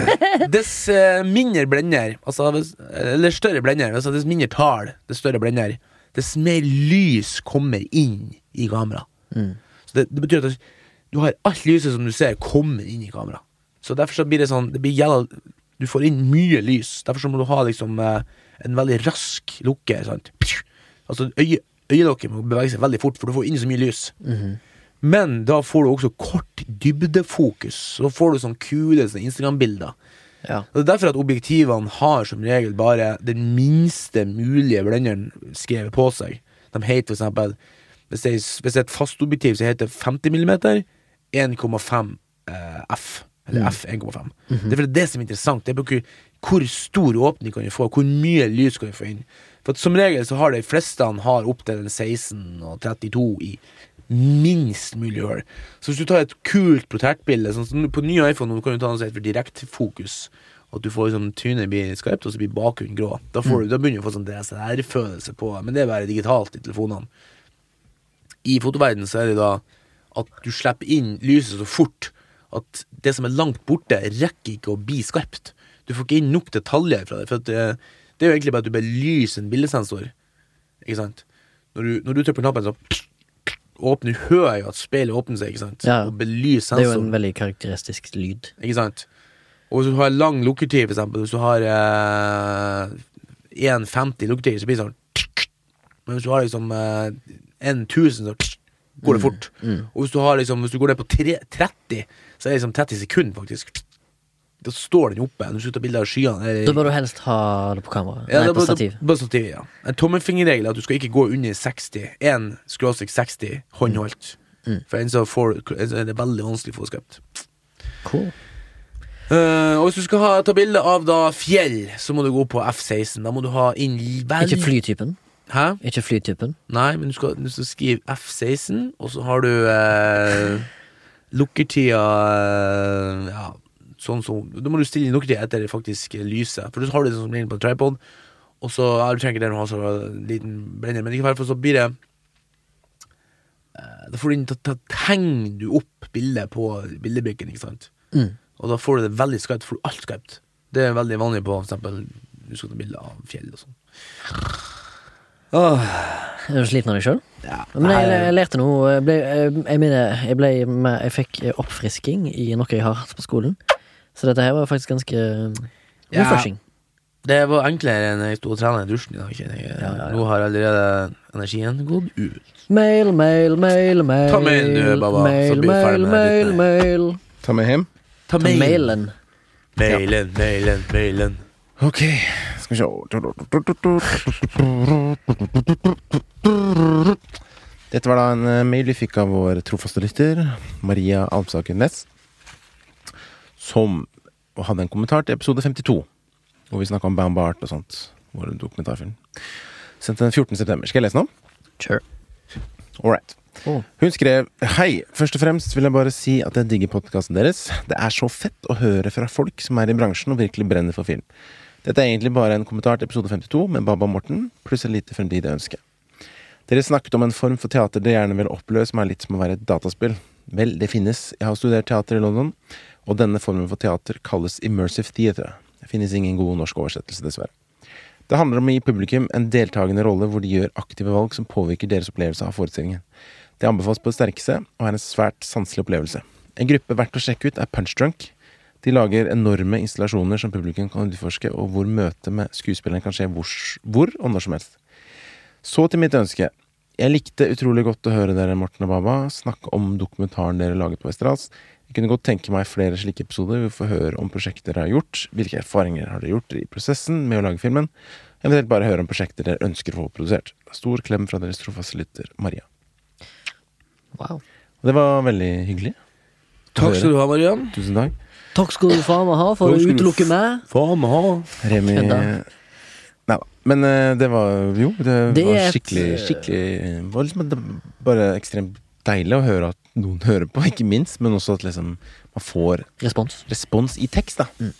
(laughs) dess eh, mindre blender, altså, eller større blender, altså dess mindre tall, dess større blender, dess mer lys kommer inn i kamera. Så det, det betyr at du har alt lyset som du ser, kommer inn i kamera. Så derfor så blir det sånn det blir jævla, Du får inn mye lys. Derfor så må du ha liksom en veldig rask lukke. Sant? Altså øye, Øyelokket må bevege seg veldig fort, for du får inn så mye lys. Men da får du også kort dybdefokus. Så får du sånn kule sånn Instagram-bilder. Ja. Det er derfor at objektivene har som regel bare den minste mulige blenderen skrevet på seg. De heter for eksempel Hvis det, er, det et fastobjektiv som heter 50 mm, 1,5 eh, f. Eller f 1,5. Det er for det som er interessant. Det er på hvor, hvor stor åpning kan du få, hvor mye lys kan du få inn. For Som regel så har de fleste han har opptil 16 og 32 i minst mulig hull. Så hvis du tar et kult portrettbilde sånn På nye iPhone kan du ta noe som heter for direktefokus. At du får liksom trynet blir skarpt, og så blir bakgrunnen grå. Da, får du, da begynner du å få sånn DSLR-følelse på Men det er bare digitalt i telefonene. I fotoverdenen så er det da at du slipper inn lyset så fort at det som er langt borte, rekker ikke å bli skarpt. Du får ikke inn nok detaljer fra det. For at det, er jo egentlig bare at du belyser en bildesensor. Ikke sant? Når du, når du trykker på knappen, så åpner du hører jo at speilet åpner seg, ikke sant? Ja. Og belyser Det er jo en veldig karakteristisk lyd. Ikke sant? Og hvis du har lang lukkertid, for eksempel, hvis du har eh, 1,50 lukkertid, så blir det sånn Men hvis du har liksom eh, 1000, så går det fort. Og hvis du, har liksom, hvis du går ned på tre, 30, så er det liksom 30 sekunder, faktisk. Da står den oppe. Når du skal ta bilde av skyene Da bør du helst ha det på kamera. ja, Nei, på stativ. på stativ, ja. En tommelfingerregel er at du skal ikke gå under 60. 1 skråstrek 60 håndholdt. Mm. For en så får, er det veldig vanskelig å få skapt. Cool. Uh, og hvis du skal ha, ta bilde av da fjell, så må du gå på F16. Da må du ha inn vel Ikke flytypen. Hæ? Ikke flytypen. Nei, men du skal, du skal skrive F16, og så har du uh, lukkertida uh, Ja, sånn som Da må du stille noe etter det faktisk lyset. For du har det som ligner på en tripod, og så Du trenger ikke den å har så liten brenner, men likevel, for så blir det eh, Da får du inn Da, tegner du opp bildet på bildebrikken, ikke sant? Mm. Og da får du det veldig skarpt, får du alt skarpt. Det er veldig vanlig på eksempel du skal ta bilde av fjell og sånn. Åh, Er du sliten av deg sjøl? ja. Men jeg, jeg lærte noe. Jeg, ble, jeg, jeg mener, jeg, ble med, jeg fikk oppfrisking i noe jeg har hatt på skolen. Så dette her var faktisk ganske Ja. refreshing. Det var enklere enn jeg sto og trena i dusjen i dag. Ja, ja, ja. Nå har allerede energien gått ut. Mail, mail, mail, mail. Ta mailen du, Baba, Mail, mail, mail, mail. Ta med hjem. Ta Ta mailen. Mailen, mailen, mailen. Ok, skal vi se Dette var da en eh, mail vi fikk av vår trofaste lytter, Maria Almsaker Næss, som hadde en kommentar til episode 52, hvor vi snakka om Bam Bart og sånt. Vår dokumentarfilm. Sendt den 14. september. Skal jeg lese den om? Sure. All right. Oh. Hun skrev Hei, først og fremst vil jeg bare si at jeg digger podkasten deres. Det er så fett å høre fra folk som er i bransjen og virkelig brenner for film. Dette er egentlig bare en kommentar til episode 52 med Baba Morten, pluss et lite fremtidig ønske. Dere snakket om en form for teater dere gjerne vil oppleve som er litt som å være et dataspill. Vel, det finnes. Jeg har studert teater i London, og denne formen for teater kalles immersive theater. Det finnes ingen god norsk oversettelse, dessverre. Det handler om å gi publikum en deltakende rolle hvor de gjør aktive valg som påvirker deres opplevelse av forestillingen. Det anbefales på det sterkeste og er en svært sanselig opplevelse. En gruppe verdt å sjekke ut er Punch Drunk. De lager enorme installasjoner som publikum kan utforske, og hvor møtet med skuespilleren kan skje hvor, hvor og når som helst. Så til mitt ønske. Jeg likte utrolig godt å høre dere, Morten og Baba, snakke om dokumentaren dere laget på Westerdals. Jeg kunne godt tenke meg flere slike episoder vi får høre om prosjekter dere har gjort, hvilke erfaringer har dere gjort i prosessen med å lage filmen, eventuelt bare høre om prosjekter dere ønsker å få produsert. Stor klem fra deres trofaste lytter, Maria. Wow. Og det var veldig hyggelig. Takk skal du ha, Mariann. Tusen takk. Takk skal du faen meg ha for å utelukke meg. Faen meg ha. Remi Nei da. Men eh, det var jo Det, Det var et, skikkelig eh, skikkelig Det var liksom det bare ekstremt deilig å høre at noen hører på, (laughs) ikke minst, men også at liksom man får Respons. respons i tekst, da. Mm.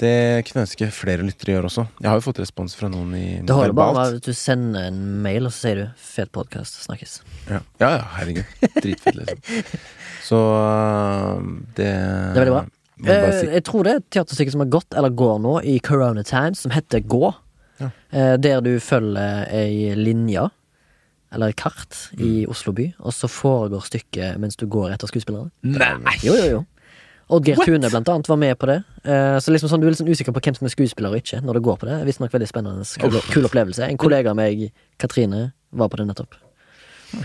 Det kunne jeg ønske flere lyttere gjør også. Jeg har jo fått respons fra noen i Det holder bare at du sender en mail, og så sier du 'fet podkast', snakkes. Ja. ja, ja, herregud. Dritfett, liksom. (laughs) Så øh, det Det er veldig bra. Eh, si. jeg tror det er et teaterstykke som har gått, eller går nå, i Corona Times, som heter Gå. Ja. Eh, der du følger ei linje, eller kart, i Mm. Oslo by, og så foregår stykket mens du går etter skuespillerne. Nei! Jo, jo, jo. Oddgeir Tune blant annet var med på det. Uh, så liksom sånn, Du er litt sånn usikker på hvem som er skuespiller og ikke når du går på det. Visstnok veldig spennende, kul, kul opplevelse. En kollega av meg, Katrine, var på det nettopp.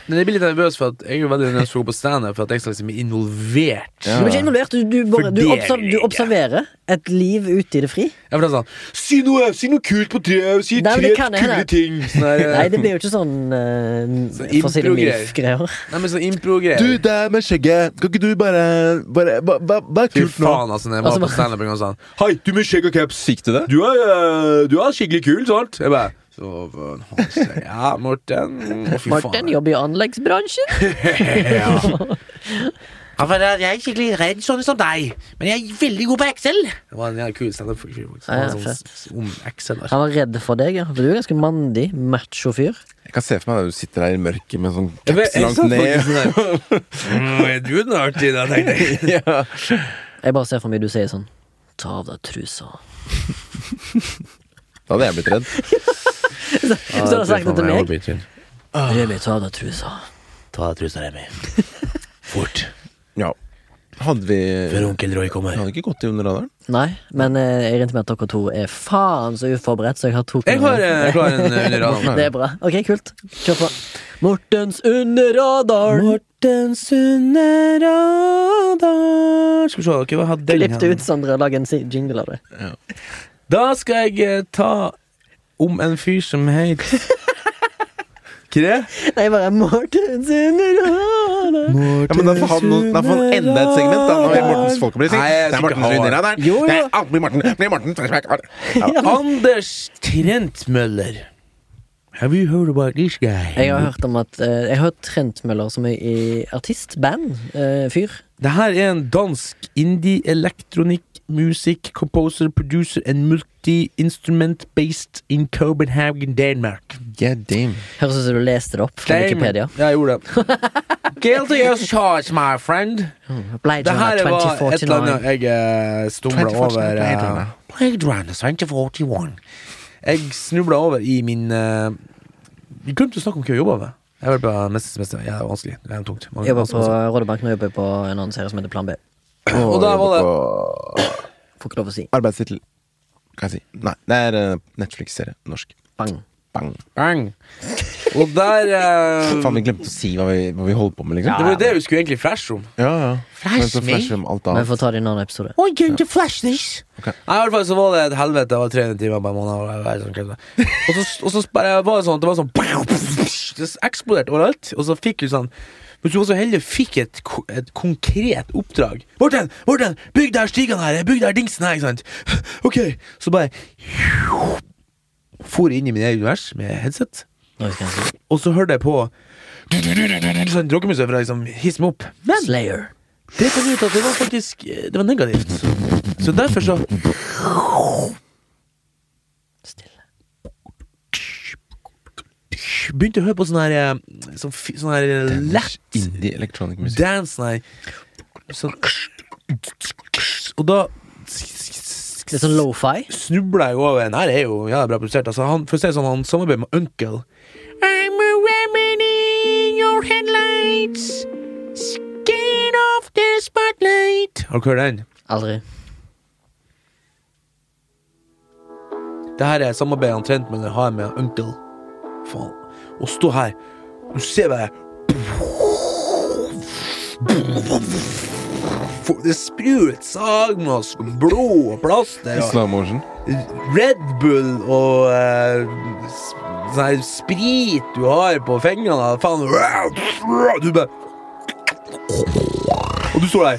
Men jeg blir litt nervøs for at jeg er jo veldig nervøs for å gå på standup, for at jeg skal liksom bli involvert. Ja. Du blir ikke involvert, du, du, bare, du, For observ, du observerer et liv ute i det fri. Jeg får sånn Si noe si noe kult på tre, si Nei, men tre det kan kule hende. ting. Sånn der, Nei, det blir jo ikke sånn uh, Sånn For å si det impro-greier. Nei, men sånn impro-greier. Du der med skjegget, kan ikke du bare Bare bare, bare er Fy kult nå? faen, altså, når jeg var Altså, på standup en gang sånn Hei, du med skjegg og caps. Fikk du det? Du er, eh, du er skikkelig kul, sant? Jeg bare så, eh, Ja, Morten. Å, fy faen. jobber i anleggsbransjen. (laughs) Ja. Ja, for jeg er skikkelig redd sånn som deg, men jeg er veldig god på Excel. Det var en jævlig kul standup-fyr. Ja, ja, Han var sånn Excel. Han var redd for deg, ja. For du er ganske mandig, macho fyr. Jeg kan se for meg deg du sitter der i mørket med sånn Jeg vet- caps langt ned. sånn (laughs) «Mm, Er du den artige, da, tenkte jeg. (laughs) ja. Jeg bare ser for meg du sier sånn Ta av deg trusa. Da hadde jeg blitt redd. Så du har sagt det til meg? meg. Remi, ta av deg trusa. Ta av trusa, Remi. (laughs) Fort. Ja. Hadde vi Før onkel Roy kommer. Hadde ikke gått i under radaren. Nei, men eh, jeg regnet med at dere to er faen så uforberedt, så jeg har to Jeg har eh, klar en under (laughs) radaren. Det er bra. Ok, kult. Kjør på. Mortens under radaren. Mortens under radaren Skal vi se, hva hadde den Klipp det her? ut, Sondre, lag en si- jingle av det. Da skal jeg eh, ta om en fyr som heter (laughs) Ikke det? Nei, bare Mortens under. Ja, men da får han, noe- da får han enda et segment, da. Når Mortens folkeopplysning. Nei, jeg Det er skal ikke Mortens ha under det. radaren. Jo, jo. Det er alltid Morten. Det blir Morten. Ja. (laughs) Anders Trentmøller. Have you heard about this guy? Jeg har hørt om at eh, Jeg har hørt Trentmøller som er i artistband. eh, fyr. Det her er en dansk indie-elektronikk, music, composer, producer and multi-instrument based in Copenhagen, Denmark. God damn. Høres ut som du leste det opp fra Wikipedia. Ja, jeg gjorde det. Guilty as charged, my friend. Blade Det her var et eller annet jeg uh, stumla over. Blade eh, Blade Runner 2041. Jeg snubla over i min uh, Vi kunne ikke snakke om hva vi jobba med. Jeg jobber på Mesternes mester. Ja, det er vanskelig. Det er tungt. Mange- Jeg jobber på Rådebank, Rådebanken og jobber på en annen serie som heter Plan B. Og da var det Får ikke lov å si. Arbeidstittel. Kan jeg si. Nei, det er eh, Netflix-serie. Norsk. Bang. Bang. Bang. Og der eh, Faen, vi glemte å si hva vi, hva vi holdt på med, liksom. Det var jo det vi skulle egentlig flashe om. Ja, ja. Flash Men me. Men vi får ta det i en annen episode. Oh, you're going to flash this. okay. Nei, i hvert fall så var det et helvete. Det var 300 timer på en måned. og sånn. Og så, og så bare var det sånn Det var sånn Det eksploderte overalt. Og så fikk du sånn Hvis du var så heldig fikk et, et konkret oppdrag Morten! Morten! Bygg der stigene her! Bygg der dingsen her! Ikke sant? (sighs) Ok. Så bare For inn i min egen univers med headset. Og så hørte jeg på Sånn rockemusikk for å liksom hisse meg opp. Men Slayer. det kom ut at det var faktisk eh, Det var negativt. Så derfor så Stille. Begynte å høre på sånn her eh, Sånn, sånn her eh, lett Indie electronic musikk. dance nei. Sånn Og da Det er sånn lofi. snubla jeg over en. her er jo ja, bra produsert. Altså, han, for å si sånn, han samarbeider med Uncle. I'm a remedy in your headlights. Skin off the spotlight. Har du hørt den? Aldri. Det her er samarbeidet han Trentmøller har med Uncle. Faen. Å stå her. Du ser bare Det spruter ut sagmask og blod og plaster og Red Bull og uh, sånn her sprit du har på fingrene. Faen Du bare Og du står der.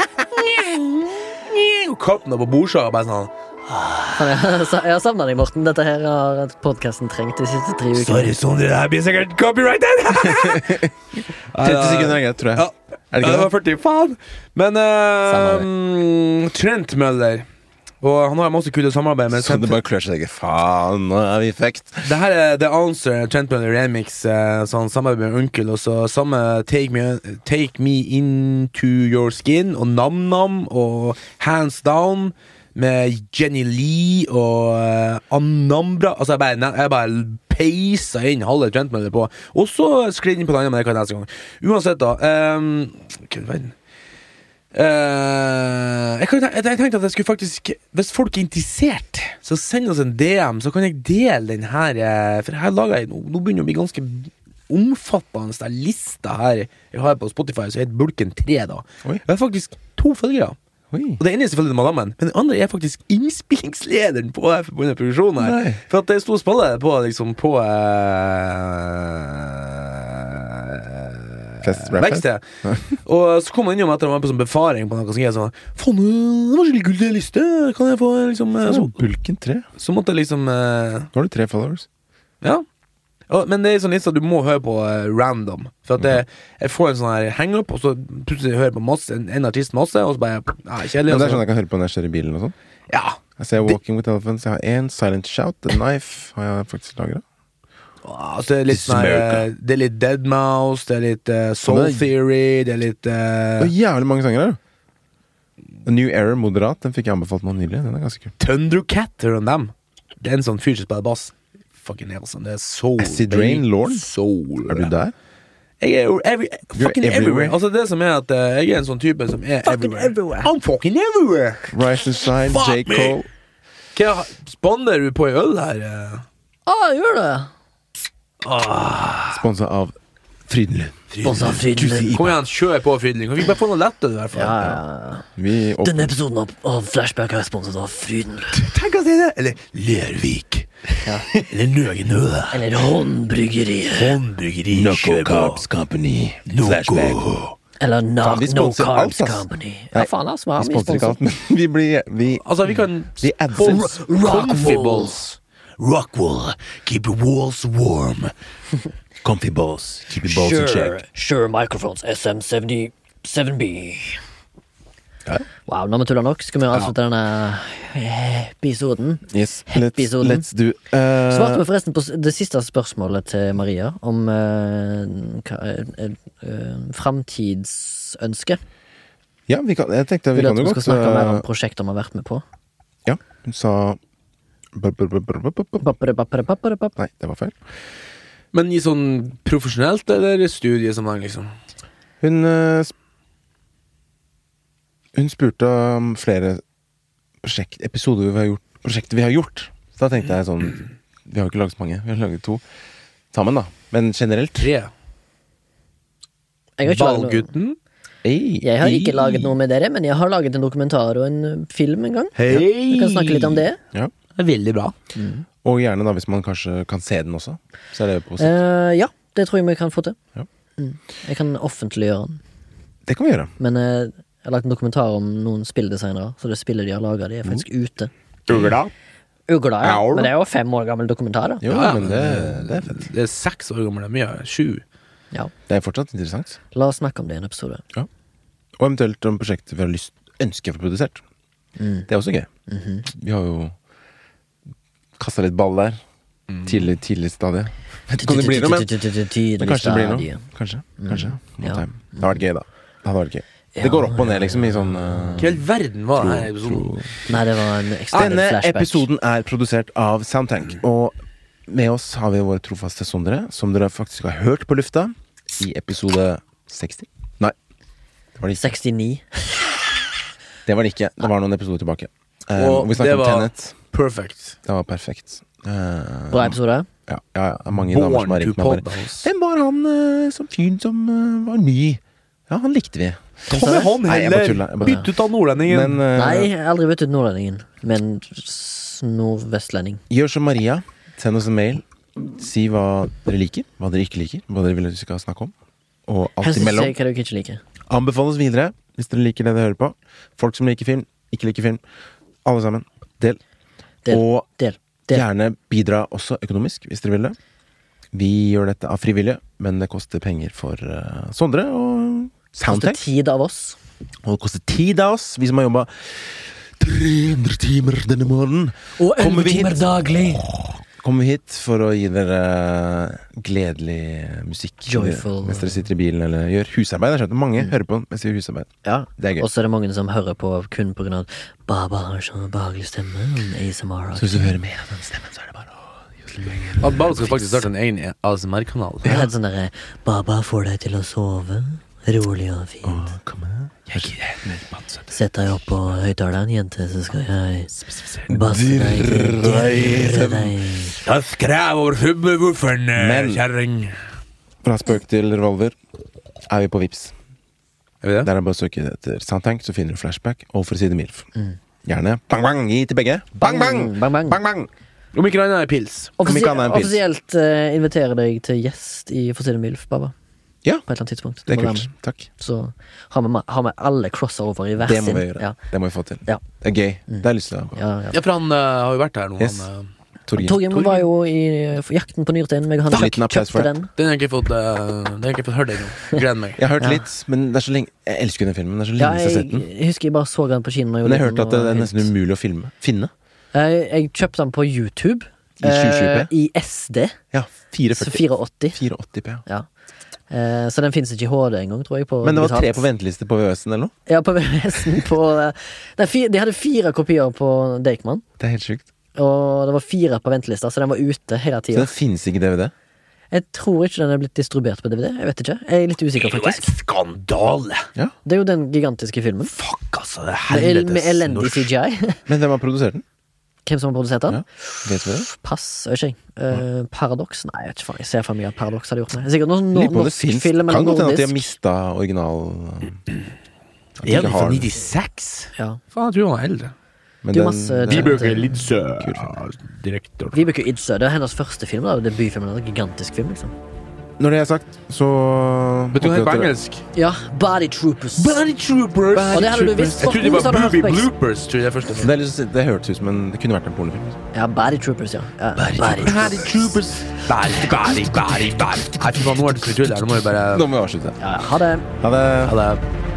Og kappen på bordsida bare sånn Jeg har savna deg, Morten. Dette her har podkasten trengt de siste tre ukene. Sorry, Sondre, det her blir sikkert copyrighted! (laughs) 30 sekunder er greit, tror jeg. Ja. Er det Ja, det var 40, faen! Men uh, Trent Møller Og han har masse kule samarbeid med Så det bare klør seg i Faen, nå er vi fucked. Det her er The Answer, Trent Møller remix, eh, sånn samarbeid med Onkel. Og så samme Take Me, Take Me Into Your Skin og Nam Nam og Hands Down med Jenny Lee og uh, Anambra. Altså, jeg bare, jeg bare peisa inn halve Trent Møller på. Og så sklidd inn på det andre, men det kan jeg neste gang. Uansett, da. Um, verden? Eh, jeg, kan, jeg, jeg tenkte at jeg skulle faktisk Hvis folk er interessert, så send oss en DM, så kan jeg dele den her. eh, For her lager jeg Nå, nå begynner det å bli ganske omfattende der lista her jeg har på Spotify, som heter Bulken 3. da Oi. Jeg har faktisk to følgere. Oi. Og Det ene er selvfølgelig madammen, men det andre er faktisk innspillingslederen på denne forbundne produksjonen. her Nei. For at det sto spillet på liksom på eh, Fest, rap? Verksted. (laughs) og så kom han innom etter at han var på sånn befaring på noe, som sånn Faen, det var skikkelig kult det liste! Kan jeg få liksom eh, så, Bulken 3. så måtte jeg liksom eh, Nå har du tre followers. Ja. Men det er sånn liste at du må høre på uh, random. For at det, jeg får en sånn her hang-up, og så plutselig hører jeg på masse, en, en artist masse, og så bare ja, Kjedelig. Men det er og så- sånn jeg kan høre på når jeg kjører bilen og sånn. ja. Jeg ser Walking with Elephants. Jeg har én Silent Shout, The Knife har jeg faktisk lagra. Altså, det er litt sånn eh, Det er litt Deadmouse, det er litt uh, Soul det er... Theory, det er litt Det eh, er jævlig mange sanger her. A New Error, moderat, den fikk jeg anbefalt nå nylig. Den er ganske kul. Thundercat, hører du dem? Det er en sånn fyr som spiller bass. Fucking hell, sånn. Det er soul. Acid. Rain, Lorne? Soul. Er du der? Jeg er jo every, fucking everywhere. everywhere. Altså, det som er at uh, jeg er en sånn type som er everywhere. I'm fucking everywhere. Rise and Shine, J. Cole. Hva spanner du på i øl her? Ja, Ah, gjør det! Sponsa av Frydenlund. Sponsa av Frydenlund. Kom igjen, kjør på, Frydling. Kan vi bare få noe lettere, i hvert fall? Ja, ja, ja. Vi. Denne episoden av, av Flashback er sponset av Frydenlund. Tenk å si det! Eller Lervik. Ja. Eller Nøgenø. Eller Håndbryggeriet. Håndbryggeri. Noco Carbs Company. Flashback. Eller No, Faen, no Carbs alt. Company. Ja, faen, altså. hva Vi vi sponser ikke alt, men (laughs) vi blir vi, Altså, vi kan Vi. Comfy balls. Rockwool. Keep your walls warm. (laughs) Comfy balls. Keep your balls in Sure, check. sure Microphones SM77B. Ja. Wow, nå har vi tulla nok. Skal vi avslutte denne episoden? Yes, let's, let's do uh, Svarte vi forresten på det siste spørsmålet til Maria, om uh, framtidsønske. Ja, vi kan, jeg tenkte vi Vil du kan at jo vi skal godt snakke mer uh, om prosjekter vi har vært med på? Ja, hun sa Nei, det var feil. Men i sånn profesjonelt eller studiesammenheng, liksom? Hun uh, Hun spurte om flere prosjekt, episoder vi har gjort Prosjekter vi har gjort. Så da tenkte jeg sånn Vi har jo ikke laget så mange. Vi har laget to sammen, da. Men generelt Tre. Ballgutten. Ei, Jeg har ikke laget noe med dere, men jeg har laget en dokumentar og en uh, film en gang. Hei! Vi kan snakke litt om det. Ja. Det er veldig bra. Og gjerne da hvis man kanskje kan se den også. Så er det positivt. Uh, ja, det tror jeg vi kan få til. Ja. Mm. Jeg kan offentliggjøre den. Det kan vi gjøre. Men eh, jeg har lagt en dokumentar om noen spilldesignere, så det spillet de har laga, de er faktisk ute. Ugla. Ugla, ja. Men det er jo fem år gammel dokumentar, da. Jo, Ja, men det, det er fett. Det er seks år gammel. Det er mye. Sju. Ja. Det er fortsatt interessant. La oss snakke om det i en episode. Og eventuelt om prosjektet vi har lyst ønsker å få produsert. Mm. Det er også gøy. Mhm. Vi har jo kasta litt ball der. Tidlig, tidlig stadie. Vet ikke om det blir noe, men, men kanskje det blir noe. Kanskje. kanskje. Ja. Det hadde vært gøy, da. Det hadde vært gøy. Det går opp og ned, liksom, i sånn uh, Hva i all verden var denne episoden? Nei, det var en ekstern Denne flashback. episoden er produsert av Soundtank. Og med oss har vi våre trofaste sondere, som dere faktisk har hørt på lufta i episode 60. Nei, det var det ikke. 69. Det var det ikke. Det var noen episoder tilbake. Eh, Og og vi det snakket om var- Tenet. Perfect. Det var perfekt. Eh, Bra episode. Ja, ja, ja, mange damer som Born har to ringt meg bare Podhouse. Hvem var han uh, som fyren som eh, var ny? Ja, han likte vi. Kom med han heller! Bytt ut av nordlendingen. Men uh, Nei, aldri bytt ut nordlendingen, men nordvestlending. gjør som Maria. Send oss en mail. Si hva dere liker, hva dere ikke liker, hva dere vil at vi skal snakke om. Og alt imellom. hva dere ikke liker. Anbefal oss videre hvis dere liker det dere hører på. Folk som liker film, ikke liker film. Alle sammen. Del. Del. Og Del. Del. gjerne bidra også økonomisk, hvis dere vil det. Vi gjør dette av frivillige, men det koster penger for uh, Sondre og Koster Soundtech. tid av oss. Og det koster tid av oss, vi som har jobba 300 timer denne måneden. Og 11 timer daglig. Kommer vi hit for å gi dere gledelig musikk Joyful. mens dere sitter i bilen eller gjør husarbeid. Jeg skjønner mange hører på mens de gjør husarbeid. Ja. Det er gøy. Og så er det mange som hører på kun på grunn av at Baba har sånn behagelig stemme. ASMR. Så hvis du hører mer av den stemmen, så er det bare å Baba skal faktisk starte en egen ASMR-kanal. Det litt sånn derre Baba får deg til å sove. Rolig og fint. Å, kom pansete. Sett deg opp på høyttaleren, jente, så skal jeg basse deg Da Dirre deg. Dirre skrev over subwoofen, Men- kjerring. Fra spøk til revolver er vi på Vips. Er vi det? Der er det bare å søke etter Soundtank, så finner du flashback. Og for å si det MILF. Gjerne bang, bang, gi til begge. Bang, bang! Bang, bang. bang, bang. Om ikke annet er pils. Ikke annet enn pils. offisielt eh, inviterer deg til gjest i For å si det mildt, Baba. Ja. På et eller annet tidspunkt. Det er være kult. med. Takk. Så har vi, har vi alle crossover i hver sin. Det må vi gjøre. Ja, Det må vi få til. Ja. Det er gøy. Det har jeg lyst til. å ja, ja. Ja, for han uh, har jo vært her nå. Yes. Han, eh, Torgeir. Torgrim var jo i for Jakten på. Meg og han Takk. kjøpte den. den har jeg ikke fått, eh, fått hørt ennå. Gleder meg. Jeg har hørt Ja. litt, men det er så lenge Jeg elsker den filmen. Det er så lenge jeg har jeg, sett den. jeg husker jeg bare så den på kino. Men jeg har hørte at det er nesten umulig å filme. Finne. jeg, jeg kjøpte den på YouTube. I 720p? eh, I SD. Ja, Så 440. 480. 480p. ja. Ja. Eh, så den fins ikke i HD engang, tror jeg. På Men det var tre på venteliste på VØS-en eller noe? Ja, på (laughs) VHS-en på eh, De hadde fire kopier på Deichman. Det er helt sjukt. Og det var fire på ventelista, så den var ute hele Så den finnes ikke i DVD? Jeg tror ikke den er blitt distribuert på DVD. Jeg vet ikke. Jeg er litt usikker, faktisk. Det var en skandale! Det er jo den gigantiske filmen. Fuck, altså. Det er helvetes med elendig norsk. CGI. (laughs) Men hvem har produsert den? Hvem som har produsert den? Ja. Vet vi det? Pass, ikke jeg. Eh, Paradox? Nei, jeg vet ikke faen. Jeg ser for mye at Paradox hadde gjort det. Sikkert noen no norsk finnes film Kan godt hende at de har nordisk. mista original At de Er den fra 96? Ja. Faen, jeg tror han er eldre. Men Det den- masse- Vibeke Lidsø, direktør. Vibeke Idsø. Det er hennes første film. da Debutfilmen. Gigantisk film, liksom. Når det er sagt, så Vet du hva det på engelsk? Ja, Body Troopers. Body Troopers! Og det hadde du visst. Jeg trodde det var Booby Bloopers. Tror jeg det første. det, er litt, det hørtes ut som en Det kunne vært en pornofilm. Ja, Body Troopers, ja. ja. Body Body Troopers. Body, body, body, body. Nei, fy faen, nå er det så tull her. Nå må vi bare Nå må vi avslutte. Ja, ja. Ha det. Ha det. Ha det.